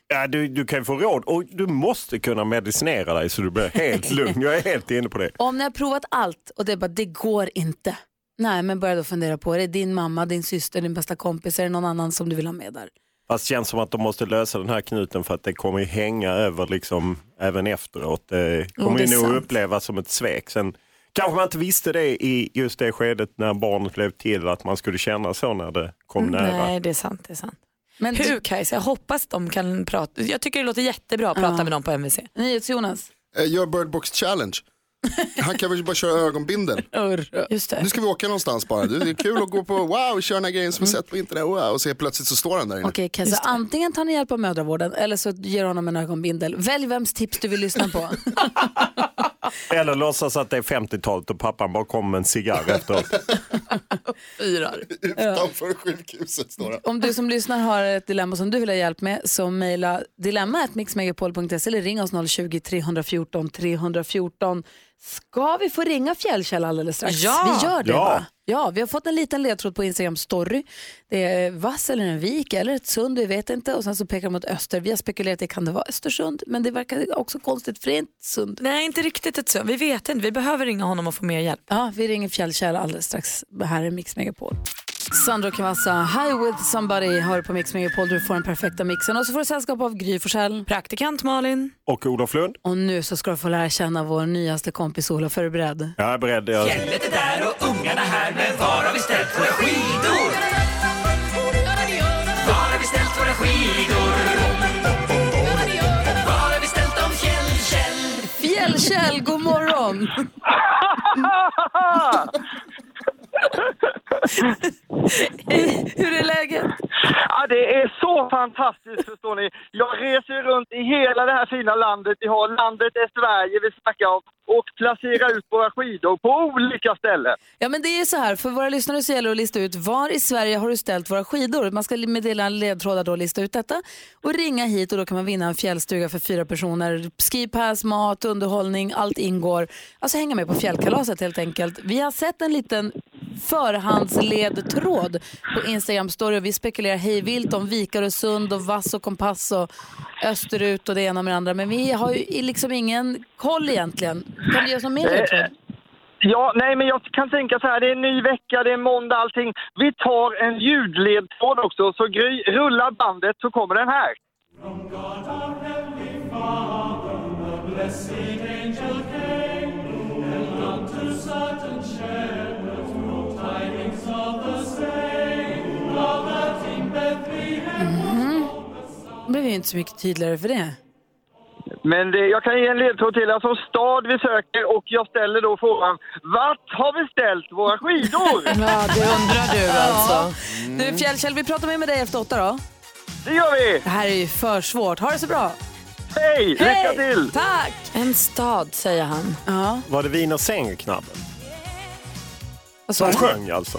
Ja, du, du kan ju få råd och du måste kunna medicinera dig så du blir helt lugn. Jag är helt inne på det. Om ni har provat allt och det är bara, det går inte. Nej, men börja då fundera på, är det din mamma, din syster, din bästa kompis, är det någon annan som du vill ha med där? Fast det känns som att de måste lösa den här knuten för att det kommer ju hänga över liksom även efteråt. Det kommer det är ju nog sant. upplevas som ett svek. Sen kanske man inte visste det i just det skedet när barnet blev till att man skulle känna så när det kom nära. Mm, Nej, det är sant. Det är sant. Men Hur Kajsa? Jag hoppas de kan prata. Jag tycker det låter jättebra att prata med dem på MVC. NyhetsJonas. Eh, Gör Birdbox Challenge. Han kan väl bara köra ögonbindel. Just det. Nu ska vi åka någonstans bara. Det är kul att gå på wow, köra den här grejen som vi sett på internet. Wow, och se plötsligt så står han där inne. Okej, Kajsa, antingen tar ni hjälp av mödravården eller så ger honom en ögonbindel. Välj vems tips du vill lyssna på. Eller låtsas att det är 50-talet och pappan bara kommer med en cigarr efteråt. Fyrar. Utanför sjukhuset står han. Om du som lyssnar har ett dilemma som du vill ha hjälp med så mejla dilemma.mixmegapol.se eller ring oss 020-314 314. Ska vi få ringa Fjällkäll alldeles strax? Ja! Vi gör det Ja. va? Ja, vi har fått en liten ledtråd på Instagram story. Det är vass eller en vik eller ett sund, vi vet inte. Och sen så pekar de mot öster. Vi har spekulerat i kan det vara Östersund, men det verkar också konstigt för det är inte sund. Nej, inte riktigt ett sund. Vi vet inte. Vi behöver ringa honom och få mer hjälp. Ja, vi ringer Fjällkäll alldeles strax. Här är Mix Megapol. Sandro Cavazza, High with somebody hör på Mix Megapol. Du får den perfekta mixen och så får du sällskap av Gry Forssell. Praktikant Malin. Och Olof Lund. Och nu så ska du få lära känna vår nyaste kompis Olof. Är du beredd? Jag är beredd. Jag... Fjället är där och ungarna här, men var har vi ställt våra skidor? Var har vi ställt våra skidor? Var har vi ställt dem, Fjällkäll? Fjällkäll, god morgon! Hej, hur är läget? Ja, det är så fantastiskt förstår ni. Jag reser runt i hela det här fina landet. Vi har landet är Sverige vi snackar om och placerar ut våra skidor på olika ställen. Ja men det är så här, för våra lyssnare så gäller det att lista ut var i Sverige har du ställt våra skidor. Man ska meddela en ledtrådar då och lista ut detta och ringa hit och då kan man vinna en fjällstuga för fyra personer. Skipass, mat, underhållning, allt ingår. Alltså hänga med på fjällkalaset helt enkelt. Vi har sett en liten förhandsledtråd på Instagram story och vi spekulerar hej vilt om vikar och sund och vass och kompass och österut och det ena med det andra. Men vi har ju liksom ingen koll egentligen. Kan du ge oss någon mer ledtråd? Eh, Ja, nej men jag kan tänka så här, det är en ny vecka, det är måndag allting. Vi tar en ljudledtråd också, så Gry, rulla bandet så kommer den här. Mhm. Det blev ju inte så mycket tydligare för det. Men det, jag kan ge en ledtråd till, alltså stad vi söker och jag ställer då frågan, vart har vi ställt våra skidor? Ja, det undrar du alltså. Du Fjällkäll, vi pratar med, med dig efter åtta då. Det gör vi! Det här är ju för svårt. Ha det så bra! Hej! Lycka till! Tack! En stad, säger han. Ja. Var det Wiener Sängerknabben? Vad Som sa du? sjöng alltså?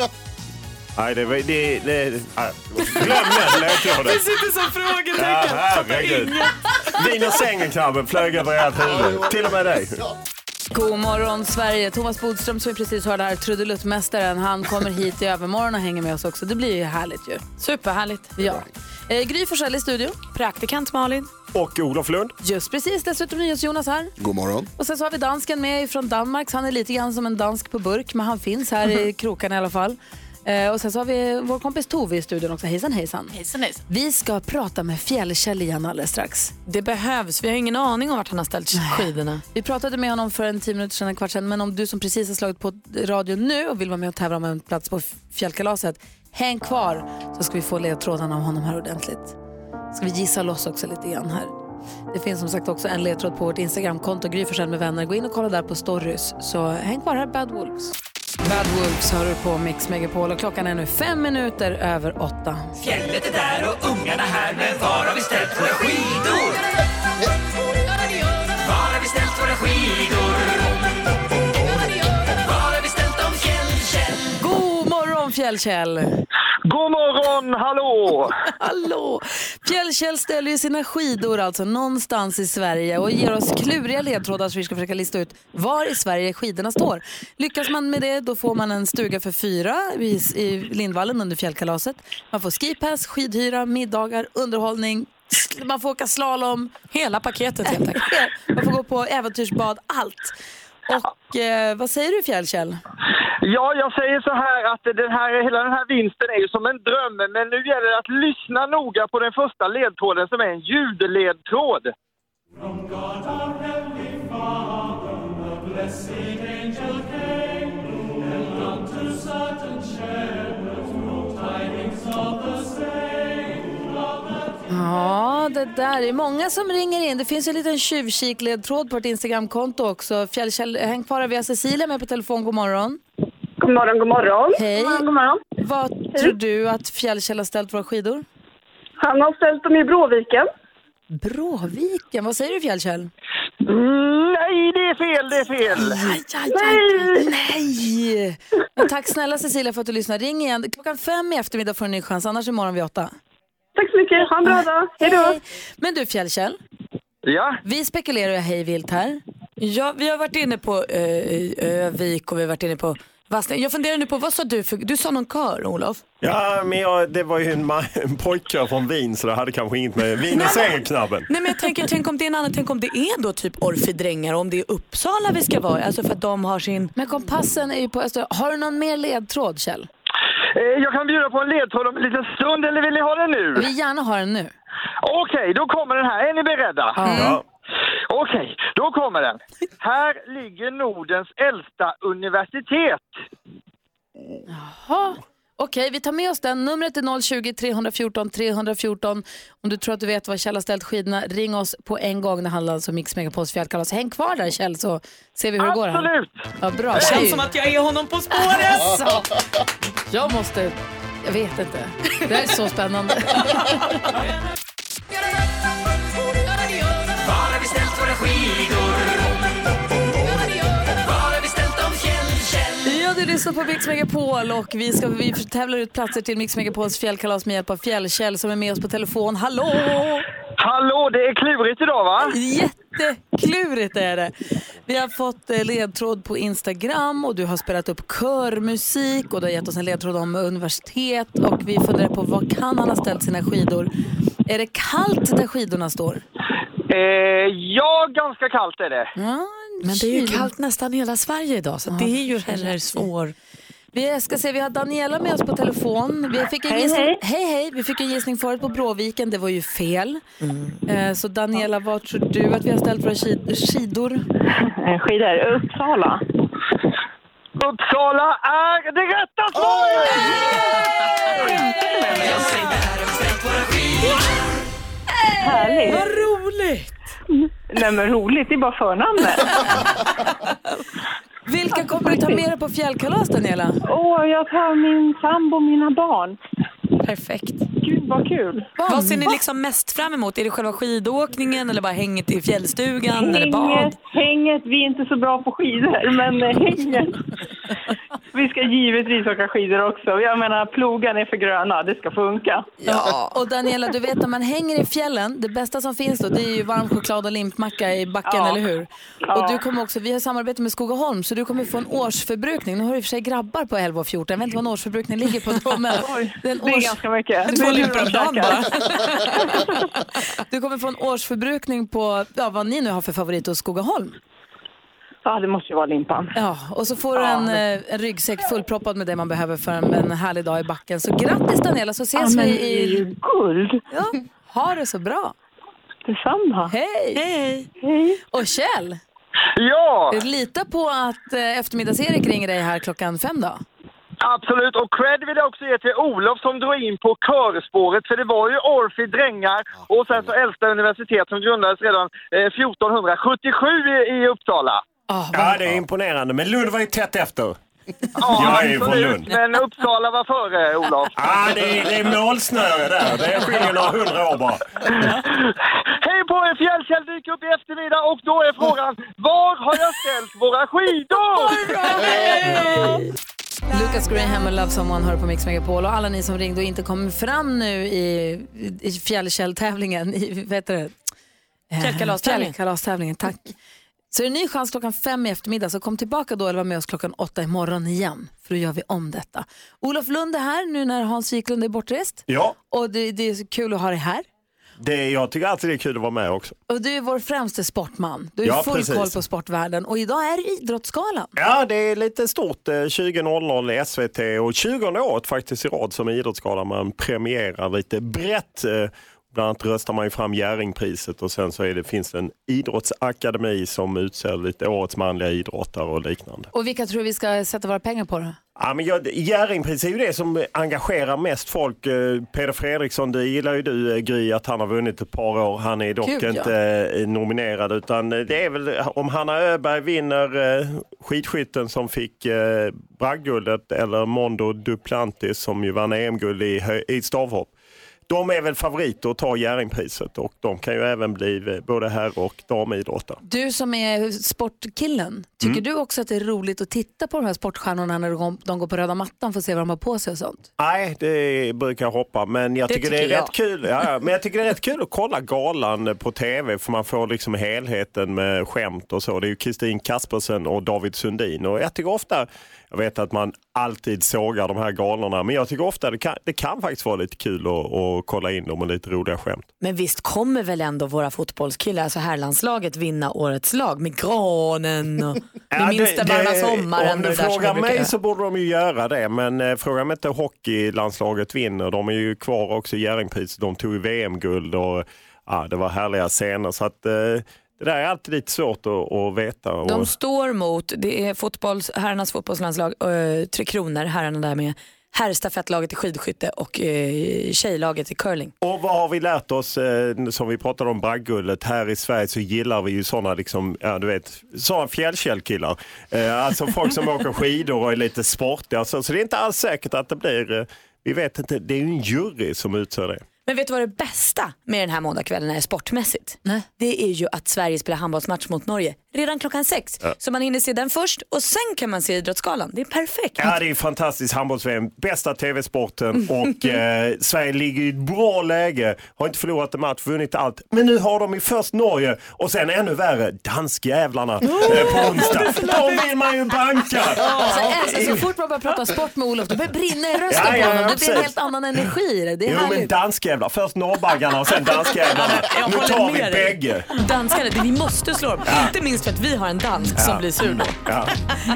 Nej, det var... Det, det, nej, glöm den ledtråden. Det sitter som frågetecken. Ja, herregud. Wiener Sängerknabben flög över ert huvud. Till och med dig. God morgon Sverige. Thomas Bodström som vi precis hörde här, trudeluttmästaren, han kommer hit i övermorgon och hänger med oss också. Det blir ju härligt ju. Superhärligt. Ja. Eh, Gry Forssell i studio. Praktikant Malin. Och Olof Lund. Just precis, dessutom NyhetsJonas här. God morgon. Och sen så har vi dansken med från Danmark. Så han är lite grann som en dansk på burk, men han finns här i krokarna i alla fall. Eh, och sen så har vi vår kompis Tove i studion också. Hejsan hejsan. Hejsan, hejsan. Vi ska prata med Fjällkäll igen alldeles strax. Det behövs. Vi har ingen aning om vart han har ställt skidorna. Vi pratade med honom för en tio minuter sedan, en kvart sedan. Men om du som precis har slagit på radio nu och vill vara med och tävla om en plats på fjällkalaset, häng kvar så ska vi få ledtrådarna av honom här ordentligt. Ska vi gissa loss också lite grann här. Det finns som sagt också en ledtråd på vårt Instagramkonto, Gry med vänner. Gå in och kolla där på stories. Så häng kvar här, Bad Wolves. Bad Wolves hör du på Mix Megapol och klockan är nu fem minuter över åtta. Fjället är där och ungarna här, men var har vi ställt våra skidor? Fjällkäll! God morgon, hallå! Hallå! Fjällkäll ställer ju sina skidor alltså någonstans i Sverige och ger oss kluriga ledtrådar så vi ska försöka lista ut var i Sverige skidorna står. Lyckas man med det då får man en stuga för fyra i, i Lindvallen under fjällkalaset. Man får skipass, skidhyra, middagar, underhållning, man får åka slalom. Hela paketet helt enkelt. Man får gå på äventyrsbad, allt. Och eh, vad säger du Fjällkäll? Ja, jag säger så här att den här, hela den här vinsten är ju som en dröm, men nu gäller det att lyssna noga på den första ledtråden som är en ljudledtråd. Ja, det där är många som ringer in. Det finns en liten tjuvkikledtråd på vårt Instagramkonto också. Fjällkäll, häng kvar, vi har Cecilia med på telefon. God morgon. God morgon, god morgon. Hej. God morgon, god morgon. Vad tror du att Fjällkäll har ställt våra skidor? Han har ställt dem i Bråviken. Bråviken, vad säger du Fjällkäll? Mm, nej, det är fel, det är fel. Aj, aj, aj. Nej! Men tack snälla Cecilia för att du lyssnar. Ring igen. Klockan fem i eftermiddag får du en ny chans, annars imorgon vid åtta. Tack så mycket. Ha en bra dag. Hej då. Men du Fjällkäll, Ja, vi spekulerar ju hej vilt här. Ja, vi har varit inne på eh, Övik och vi har varit inne på Vassnäs. Jag funderar nu på, vad sa du? För, du sa någon kör, Olof? Ja, men jag, det var ju en, en pojkkör från Wien så det hade kanske inget med vin i sängen knabben. Nej men jag tänker, tänk om det är en annan, tänk om det är då typ Orfidrängar och om det är Uppsala vi ska vara Alltså för att de har sin... Men kompassen är ju på Öster. Har du någon mer ledtråd Kjell? Eh, jag kan bjuda på en ledtråd om en liten stund, eller vill ni ha den nu? Vi vill gärna ha den nu. Okej, då kommer den här. Är ni beredda? Ja. Okej, då kommer den. Här ligger Nordens äldsta universitet. Jaha. Okej, vi tar med oss den. Numret är 020-314 314. Om du tror att du vet var Kjell har ställt skidorna, ring oss på en gång. Det handlar alltså om Mix Megapols fjällkalas. Häng kvar där Kjell så ser vi hur det går. Absolut! Ja, bra. Det känns som att jag är honom på spåret! Alltså, jag måste... Jag vet inte. Det här är så spännande. lyssnar på Mix Megapol och vi, ska, vi tävlar ut platser till Mix Megapols fjällkalas med hjälp av Fjällkäll som är med oss på telefon. Hallå! Hallå, det är klurigt idag va? Jätteklurigt är det. Vi har fått eh, ledtråd på Instagram och du har spelat upp körmusik och du har gett oss en ledtråd om universitet och vi funderar på var kan han ha ställt sina skidor? Är det kallt där skidorna står? Eh, ja, ganska kallt är det. Ja, Men det är ju kallt nästan hela Sverige idag så det är ju heller svår. Vi ska se, vi har Daniela med oss på telefon. Vi fick en Hej, gissning, hej. hej hej! Vi fick en gissning förut på Bråviken, det var ju fel. Eh, Så Daniela, var tror du att vi har ställt våra skid- skidor? Skidor. Uppsala. Uppsala är det rätta svaret! Härligt. Vad roligt! Nej men roligt, det är bara förnamnet. Vilka kommer du ta med dig på fjällkalas Daniela? Åh, jag tar min sambo och mina barn. Perfekt. Gud vad kul. Vad ser ni liksom mest fram emot? Är det själva skidåkningen eller bara hänget i fjällstugan eller bad? Hänget, hänget, vi är inte så bra på skidor, men eh, hänget. Vi ska givetvis åka skidor också. Jag menar, plogen är för gröna. Det ska funka. Ja, och Daniela, du vet när man hänger i fjällen, det bästa som finns då, det är ju varm choklad och limpmacka i backen, Ja. eller hur? Ja. Och du kommer också, vi har samarbete med Skogaholm, så du kommer få en årsförbrukning. Nu har du i och för sig grabbar på 11 och 14, jag vet inte vad en årsförbrukning ligger på då, men det är ganska mycket. Två limpor om dagen bara. Du kommer få en årsförbrukning på ja, vad ni nu har för favorit hos Skogaholm. Ja, det måste ju vara limpan. Ja, och så får du Ja, en, eh, en ryggsäck fullproppad med det man behöver för en, en härlig dag i backen. Så grattis Daniela, så ses Ja, men vi det är i... ju guld. Ja, ha det så bra. Detsamma. Hej! Hej! Och Kjell, Ja! lita på att eh, eftermiddags-Erik ringer dig här klockan fem då. Absolut, och cred vill jag också ge till Olof som drog in på körspåret, för det var ju Orfi Drängar och sen så äldsta universitet som grundades redan eh, 1477 i, i Uppsala. Ja, det är imponerande. Men Lund var ju tätt efter. Ja, jag är ju från Lund. Men Uppsala var före, Olof. Ja, det är, det är målsnöre där. Det skiljer några hundra år bara. Hej på er! Fjällkäll dyker upp i eftermiddag och då är frågan Var har jag ställt våra skidor? Lucas Graham och Love Someone hör på Mix Megapol och alla ni som ringde och inte kom fram nu i, i fjällkälltävlingen, i, vad heter det? Eh, Fjällkalastävlingen. Fjällkalastävlingen, tack. Så är det en ny chans klockan fem i eftermiddag, så kom tillbaka då eller var med oss klockan åtta imorgon igen, för då gör vi om detta. Olof Lund är här nu när Hans Wiklund är bortrest Ja, och det, det är så kul att ha dig här. det, jag tycker alltid det är kul att vara med också. Och du är vår främste sportman. Du har Ja, full precis. koll på sportvärlden och idag är det Idrottsgalan. Ja, det är lite stort. eh, 20.00 i SVT och 20 året faktiskt i rad som Idrottsgalan. Man premierar lite brett. Bland annat röstar man ju fram Jerringpriset och sen så är det, finns det en idrottsakademi som utser lite årets manliga idrottare och liknande. Och vilka tror du vi ska sätta våra pengar på då? Ja, men jag, är ju det som engagerar mest folk. Eh, Peder Fredriksson, det gillar ju du eh, Gry att han har vunnit ett par år. Han är dock Kul, ja. inte eh, nominerad utan det är väl om Hanna Öberg vinner skidskytten som fick bragdguldet eller Mondo Duplantis som ju vann EM-guld i, i stavhopp. De är väl favoriter att ta Jerringpriset och de kan ju även bli eh, både herr och damidrottare. Du som är sportkillen, tycker Mm. du också att det är roligt att titta på de här sportstjärnorna när de går- på röda mattan för att se vad de har på sig och sånt? Nej, det brukar jag hoppa. Men jag Det tycker, det tycker är jag. rätt kul. Ja, men jag tycker det är rätt kul att kolla galan på tv för man får liksom helheten med skämt och så. Det är ju Kristin Kaspersen och David Sundin och jag tycker ofta, jag vet att man alltid sågar de här galorna, men jag tycker ofta det kan, det kan faktiskt vara lite kul att, att kolla in dem och lite roliga skämt. Men visst kommer väl ändå våra fotbollskillar, alltså herrlandslaget, vinna årets lag med granen och med minsta varma sommaren. Om du frågar brukar mig så borde de ju göra det, men eh, fråga mig inte hockeylandslaget vinner. De är ju kvar också i Jerringpriset. De tog ju VM-guld och ja, det var härliga scener. Så att, eh, det där är alltid lite svårt att, att veta. De står mot, det är fotbolls, herrarnas fotbollslandslag, äh, Tre Kronor, herrarna där med herrstafettlaget i skidskytte och äh, tjejlaget i curling. och vad har vi lärt oss, eh, som vi pratade om bragdguldet, här i Sverige så gillar vi ju sådana liksom, ja, du vet, såna fjällkällkillar. Eh, alltså folk som åker skidor och är lite sportiga. Så, så det är inte alls säkert att det blir, eh, vi vet inte, det är ju en jury som utser det. Men vet du vad det bästa med den här måndagskvällen är sportmässigt? Det är ju att Sverige spelar handbollsmatch mot Norge redan klockan sex. Ja. Så man hinner se den först och sen kan man se Idrottsgalan. Det är perfekt. Ja, det är fantastiskt handbolls-VM. Bästa tv-sporten Mm. och eh, Sverige ligger i ett bra läge. Har inte förlorat en match, vunnit allt. Men nu har de ju först Norge och sen ännu värre, danskjävlarna eh, på onsdag. De vill man ju banka. Alltså, alltså, så fort man börjar prata sport med Olof, då börjar det brinna i rösten Ja, på ja, honom. Det precis. en helt annan energi det. Det är Jo men danskjävlar, först norrbaggarna och sen danskjävlarna. Nu tar vi bägge. Danskarna, det- vi måste slå dem. Inte minst för att vi har en dansk som Ja. blir sur då. Ja.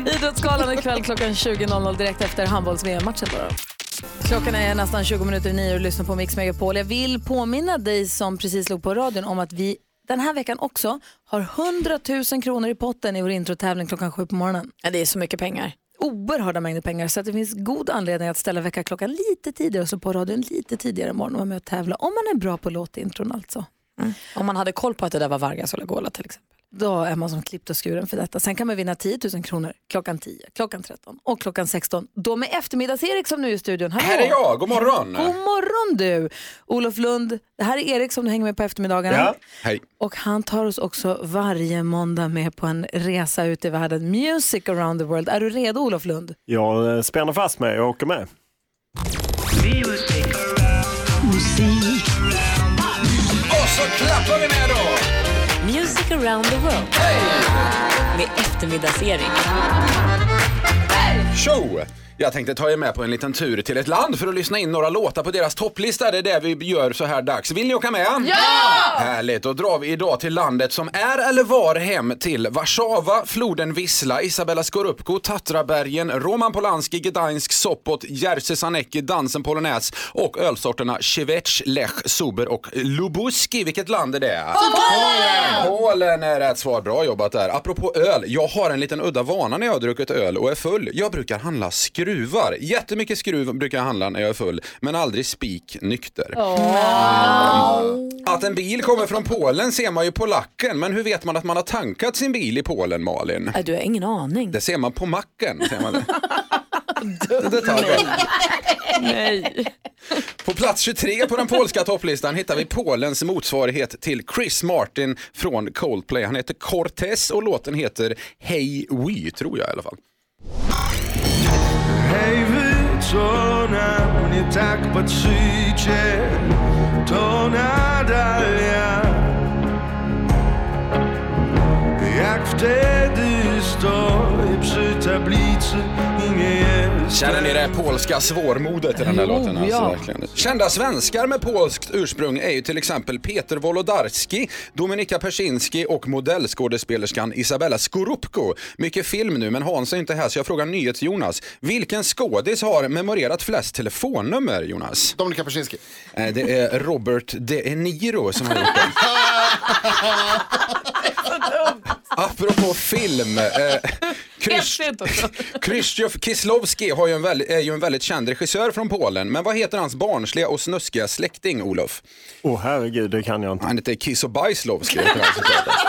Idrottsgalan ikväll klockan 20.00 direkt efter handbolls-VM-matchen. Klockan är nästan 20 minuter i nio och lyssnar på Mix Megapol. Jag vill påminna dig som precis slog på radion om att vi den här veckan också har 100 000 kronor i potten i vår introtävling klockan sju på morgonen. Ja, det är så mycket pengar. Oerhörda mängder pengar så att det finns god anledning att ställa väckarklockan lite tidigare och slå på radion lite tidigare imorgon och vara med och tävla. Om man är bra på låtintron alltså. Om man hade koll på att det där var Vargas och Lagola till exempel. Då är man som klippt och skuren för detta. Sen kan man vinna 10 000 kronor klockan 10, klockan 13 och klockan 16. Då med eftermiddags-Erik som nu är i studion. Hallå. Här är jag, god morgon. God morgon du! Olof Lund, det här är Erik som du hänger med på eftermiddagarna. Ja. Hej. Och han tar oss också varje måndag med på en resa ut i världen. Music around the world. Är du redo Olof Lund? Jag eh, spänner fast mig och åker med. Musik. Och så klappar vi med. Music around the world. Med eftermiddags-Erik. Show! Jag tänkte ta er med på en liten tur till ett land för att lyssna in några låtar på deras topplista. Det är det vi gör så här dags. Vill ni åka med? Ja! Härligt, då drar vi idag till landet som är eller var hem till Warszawa, floden Wisla, Isabella Skorupko, Tatrabergen, Roman Polanski, Gdańsk, Sopot, Jerzy Sarnecki, dansen polonäs och ölsorterna Cievecz, Lech, Suber och Lubuski. Vilket land är det? Polen! Polen är rätt svar. Bra jobbat där. Apropå öl, jag har en liten udda vana när jag har druckit öl och är full. Jag brukar handla skruvar. Jättemycket skruv brukar jag handla när jag är full, men aldrig spik nykter. Att en bil kommer från Polen ser man ju på lacken, men hur vet man att man har tankat sin bil i Polen, Malin? Nej, du har ingen aning. Det ser man på macken. Ser man det. Detaljen. Nej. På plats 23 på den polska topplistan hittar vi Polens motsvarighet till Chris Martin från Coldplay. Han heter Cortez och låten heter Hey We, tror jag i alla fall. Hej wieczorem, nie tak patrzycie, to nadal ja. Jak wtedy stoję przy tablicy i nie jest Känner ni det polska svårmodet i den där Jo, låten? Alltså, ja. verkligen. Kända svenskar med polskt ursprung är ju till exempel Peter Wolodarski, Dominika Persinski och modellskådespelerskan Isabella Skorupko. Mycket film nu, men Hans är inte här så jag frågar NyhetsJonas. Vilken skådis har memorerat flest telefonnummer, Jonas? Dominika Persinski. Eh, Det är Robert De Niro som har gjort det. Apropå film. Eh, Krys- Krzysztof har ju en väldigt, är ju en väldigt känd regissör från Polen. Men vad heter hans barnsliga och snuskiga släkting, Olof? Åh herregud, det kan jag inte. Han heter Kiss och Bajslovski. såklart.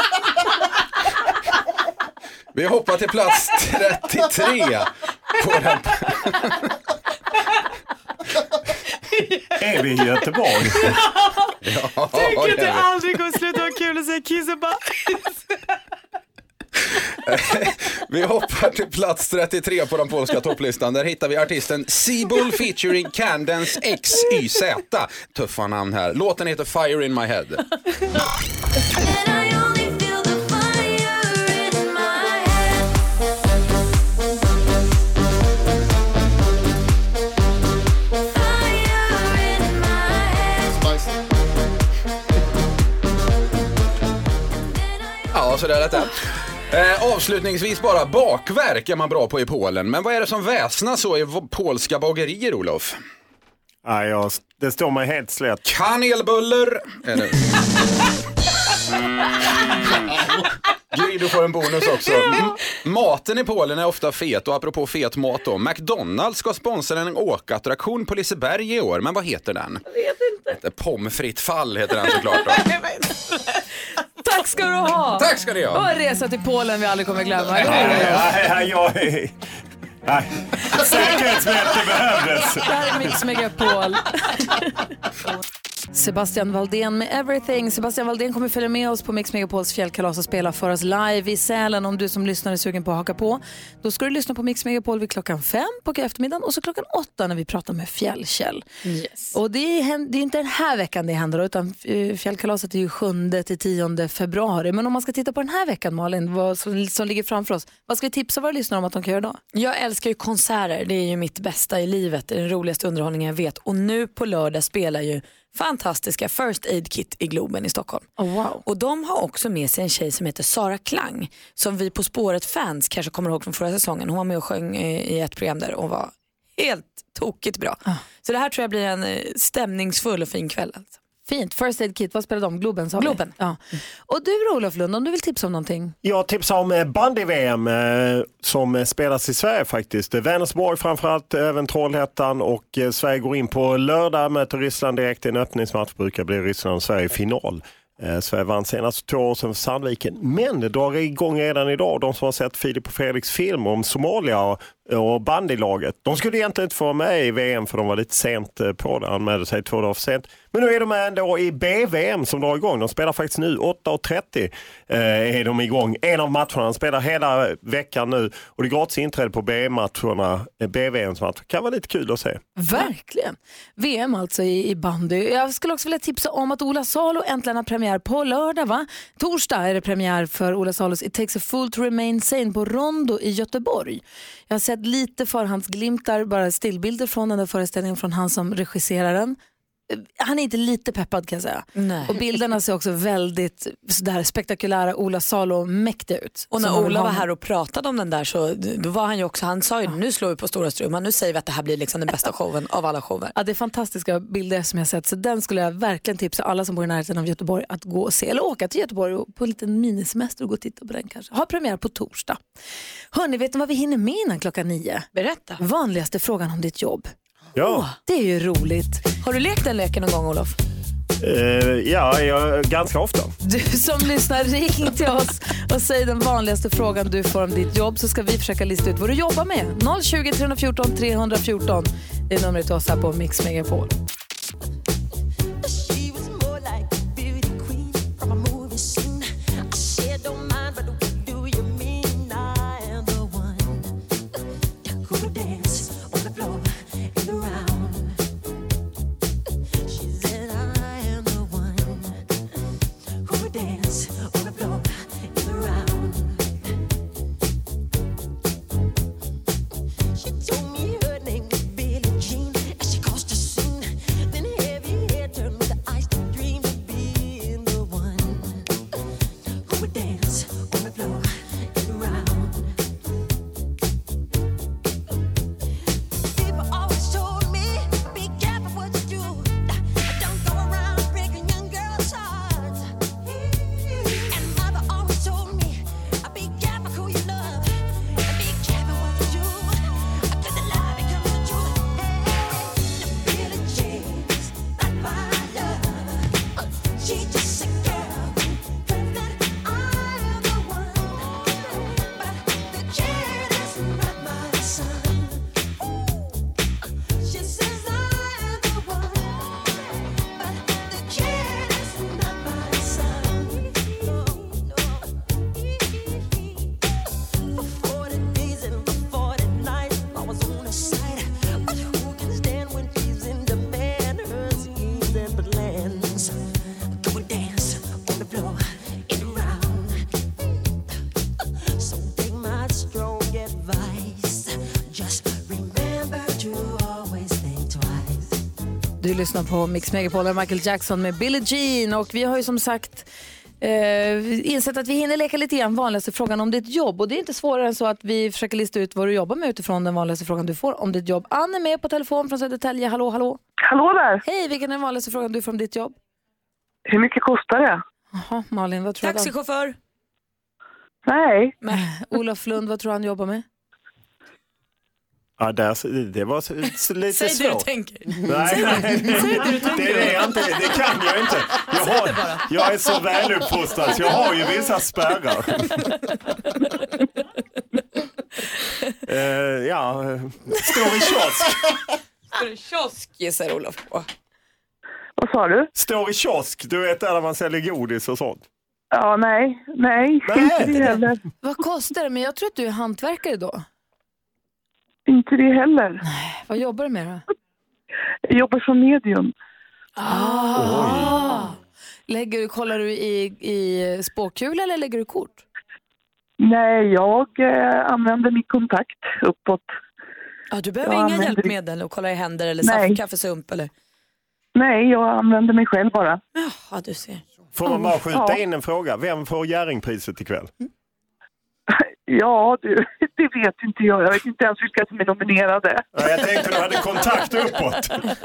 Vi hoppar till plats 33 på den. Är vi i Göteborg? Ja, Tänk att det aldrig kommer sluta vara kul att säga kiss och bajs. Vi hoppar till plats 33 på den polska topplistan. Där hittar vi artisten Seabull featuring Candence XYZ. Tuffa namn här. Låten heter Fire in my head. Ja, så där lät det. Eh, avslutningsvis bara, bakverk är man bra på i Polen. Men vad är det som väsnas så i polska bagerier, Olof? Nej, jag, det står mig helt slätt. Kanelbuller det. Gry, du får en bonus också. M- maten i Polen är ofta fet och apropå fet mat då. McDonalds ska sponsra en åkattraktion på Liseberg i år, men vad heter den? Jag vet inte. Pommes frites fall heter den såklart då. Tack ska du ha! Tack ska ni ha. Och en resa till Polen vi aldrig kommer glömma. Nej. Säkerhetsbälte behövdes. Det här är Mix Megapol. Sebastian Valdén med Everything. Sebastian Valdén kommer följa med oss på Mix Megapols fjällkalas och spela för oss live i Sälen om du som lyssnar är sugen på att haka på. Då ska du lyssna på Mix Megapol vid klockan fem på eftermiddagen och så klockan åtta när vi pratar med Fjällkäll. Yes. Och det är, det är inte den här veckan det händer utan eh, fjällkalaset är ju 7 till 10 februari. Men om man ska titta på den här veckan Malin, vad som, som ligger framför oss, vad ska vi tipsa våra lyssnare om att de kan göra då? Jag älskar ju konserter, det är ju mitt bästa i livet, det är den roligaste underhållningen jag vet. Och nu på lördag spelar ju fantastiska First Aid Kit i Globen i Stockholm. Oh, wow. Och de har också med sig en tjej som heter Sara Klang, som vi På spåret-fans kanske kommer ihåg från förra säsongen. Hon var med och sjöng eh, i ett program där och var helt tokigt bra. Så det här tror jag blir en eh, stämningsfull och fin kväll. Alltså. Fint. First Aid Kit, vad spelar de? Globen sa? Globen. Ja. Och du då, Olof Lund, om du vill tipsa om någonting? Jag tipsar om eh, bandy-VM eh, som eh, spelas i Sverige faktiskt. Vänersborg framförallt, även Trollhättan och Sverige går in på lördag, möter Ryssland direkt i en öppningsmatch. Brukar bli Ryssland och Sverige i final. Sverige vann senast två år sedan för Sandviken. Men det drar igång redan idag. De som har sett Filip och Fredriks film om Somalia och, och bandylaget. De skulle egentligen inte få vara med i VM för de var lite sent eh, på det. Anmälde sig två dagar för sent. Men nu är de med ändå i BVM som drar igång. De spelar faktiskt nu 8.30 eh, är de igång. En av matcherna. De spelar hela veckan nu och det är gratis inträde på BVM-matcherna. Eh, BVMs matcher. Kan vara lite kul att se. Verkligen. VM alltså i, i bandy. Jag skulle också vilja tipsa om att Ola Salo äntligen har premiär på lördag. Va? Torsdag är det premiär för Ola Salos It takes a fool to remain sane på Rondo i Göteborg. Jag har sett lite förhandsglimtar, bara stillbilder från den där föreställningen från han som regisserar den. Han är inte lite peppad kan jag säga. Nej. Och bilderna ser också väldigt sådär spektakulära Ola Salo mäktiga ut. Och när Ola var här och pratade om den där så då var han ju också, han sa ju nu slår vi på stora strumman, nu säger vi att det här blir liksom den bästa showen av alla shower. Ja, det är fantastiska bilder som jag sett så den skulle jag verkligen tipsa alla som bor i närheten av Göteborg att gå och se. Eller åka till Göteborg och på en liten minisemester och gå och titta på den kanske. Ha premiär på torsdag. Hörni, vet ni vad vi hinner med innan klockan nio? Berätta. Vanligaste frågan om ditt jobb. Ja. Det är ju roligt. Har du lekt den leken någon gång Olof? Eh, ja, jag, ganska ofta. Du som lyssnar, ring till oss och säg den vanligaste frågan du får om ditt jobb så ska vi försöka lista ut vad du jobbar med. 020 314 314 det är numret till oss här på Mix Megapol. Du lyssnar på Mix Megapol med Michael Jackson med Billie Jean och vi har ju som sagt eh, insett att vi hinner leka lite grann vanligaste frågan om ditt jobb och det är inte svårare än så att vi försöker lista ut vad du jobbar med utifrån den vanligaste frågan du får om ditt jobb. Ann är med på telefon från Södertälje. Hallå, hallå. Hallå där. Hej, vilken är den vanligaste frågan du får om ditt jobb? Hur mycket kostar det? Jaha, Malin, vad tror du? Taxichaufför. Nej. Olof Lund, vad tror du han jobbar med? Ja, där, det var lite Säg svårt. det du tänker. Nej, Säg nej, det. Säg det du tänker. det, är jag inte, det kan jag inte. Jag, Säg har, jag är så väluppfostrad så jag har ju vissa spärrar. Eh, ja, står i kiosk. Står i kiosk gissar Olof på. Vad sa du? Står i kiosk, du vet där man säljer godis och sånt. Ja, nej. Nej, inte det heller. Vad kostar det? Men jag tror att du är hantverkare då. Inte det heller. Vad jobbar du med då? Jag jobbar som medium. Ah. Lägger, du- kollar du i, i spåkula eller lägger du kort? Nej, jag eh, använder min kontakt uppåt. Ja, du behöver Jag inga använder- hjälpmedel och kolla i händer eller Nej. saft, kaffesump eller? Nej, jag använder mig själv bara. Ja, du ser. Får man bara skjuta Ja. in en fråga? Vem får Jerringpriset ikväll? Ja, du, det vet inte jag. Jag vet inte ens vilka som är nominerade. Ja, jag tänkte du hade kontakt uppåt.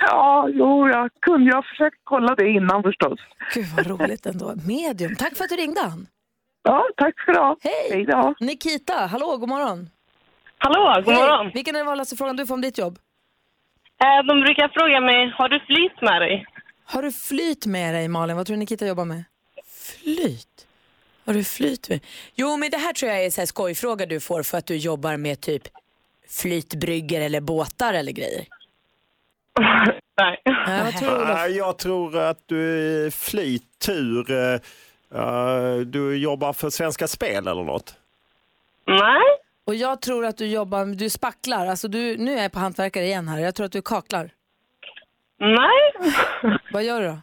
Ja, jo, jag kunde ju ha försökt kolla det innan förstås. Gud vad roligt ändå. Medium. Tack för att du ringde Ann. Ja, tack ska du ha. Hej! Hej då. Nikita, hallå, god morgon. Hallå, god Hej. morgon. Vilken är den vanligaste frågan du får om ditt jobb? Eh, De brukar fråga mig, har du flit med dig? Har du flyt med dig Malin? Vad tror du Nikita jobbar med? Flyt? Har du flyt med? Jo men det här tror jag är en skojfråga du får för att du jobbar med typ flytbrygger eller båtar eller grejer. Nej. Ja, vad tror du, Olof? Jag tror att du är flyttur. eh, Du jobbar för Svenska Spel eller något? Nej. Och jag tror att du jobbar, du spacklar, alltså du, nu är jag på hantverkare igen här, jag tror att du kaklar. Nej. Vad gör du då?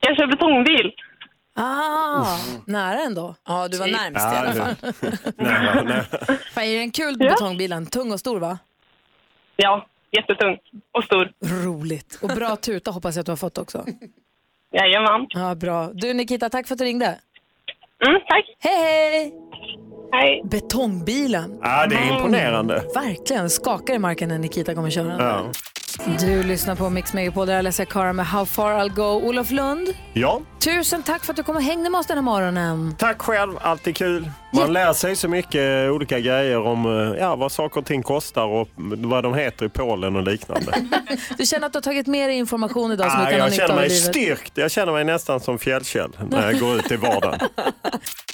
Jag kör betongbil. Ah, nära ändå. Ja, du var Typ. närmst Ja, i alla det- fall. Nej, nej. Fan, är det en kul betongbilen? Tung och stor va? Ja, jättetung och stor. Roligt. Och bra tuta hoppas jag att du har fått också. Jajamän. Ja, bra. Du Nikita, tack för att du ringde. Mm, tack. Hej, hej! Hej. Betongbilen. Ja, det är imponerande. Verkligen. Skakar i marken när Nikita kommer köra den. Ja. Du lyssnar på Mix Megapol där Alessia Cara med How far I'll go. Olof Lund, ja, tusen tack för att du kom och hängde med oss den här morgonen. tack själv. Alltid kul. Man lär sig så mycket olika grejer om eh, ja, vad saker och ting kostar och vad de heter i Polen och liknande. Du känner att du har tagit med dig information idag som Ah, du kan ha jag nytta känner av i mig livet? styrkt. Jag känner mig nästan som Fjällkäll när jag går ut i vardagen.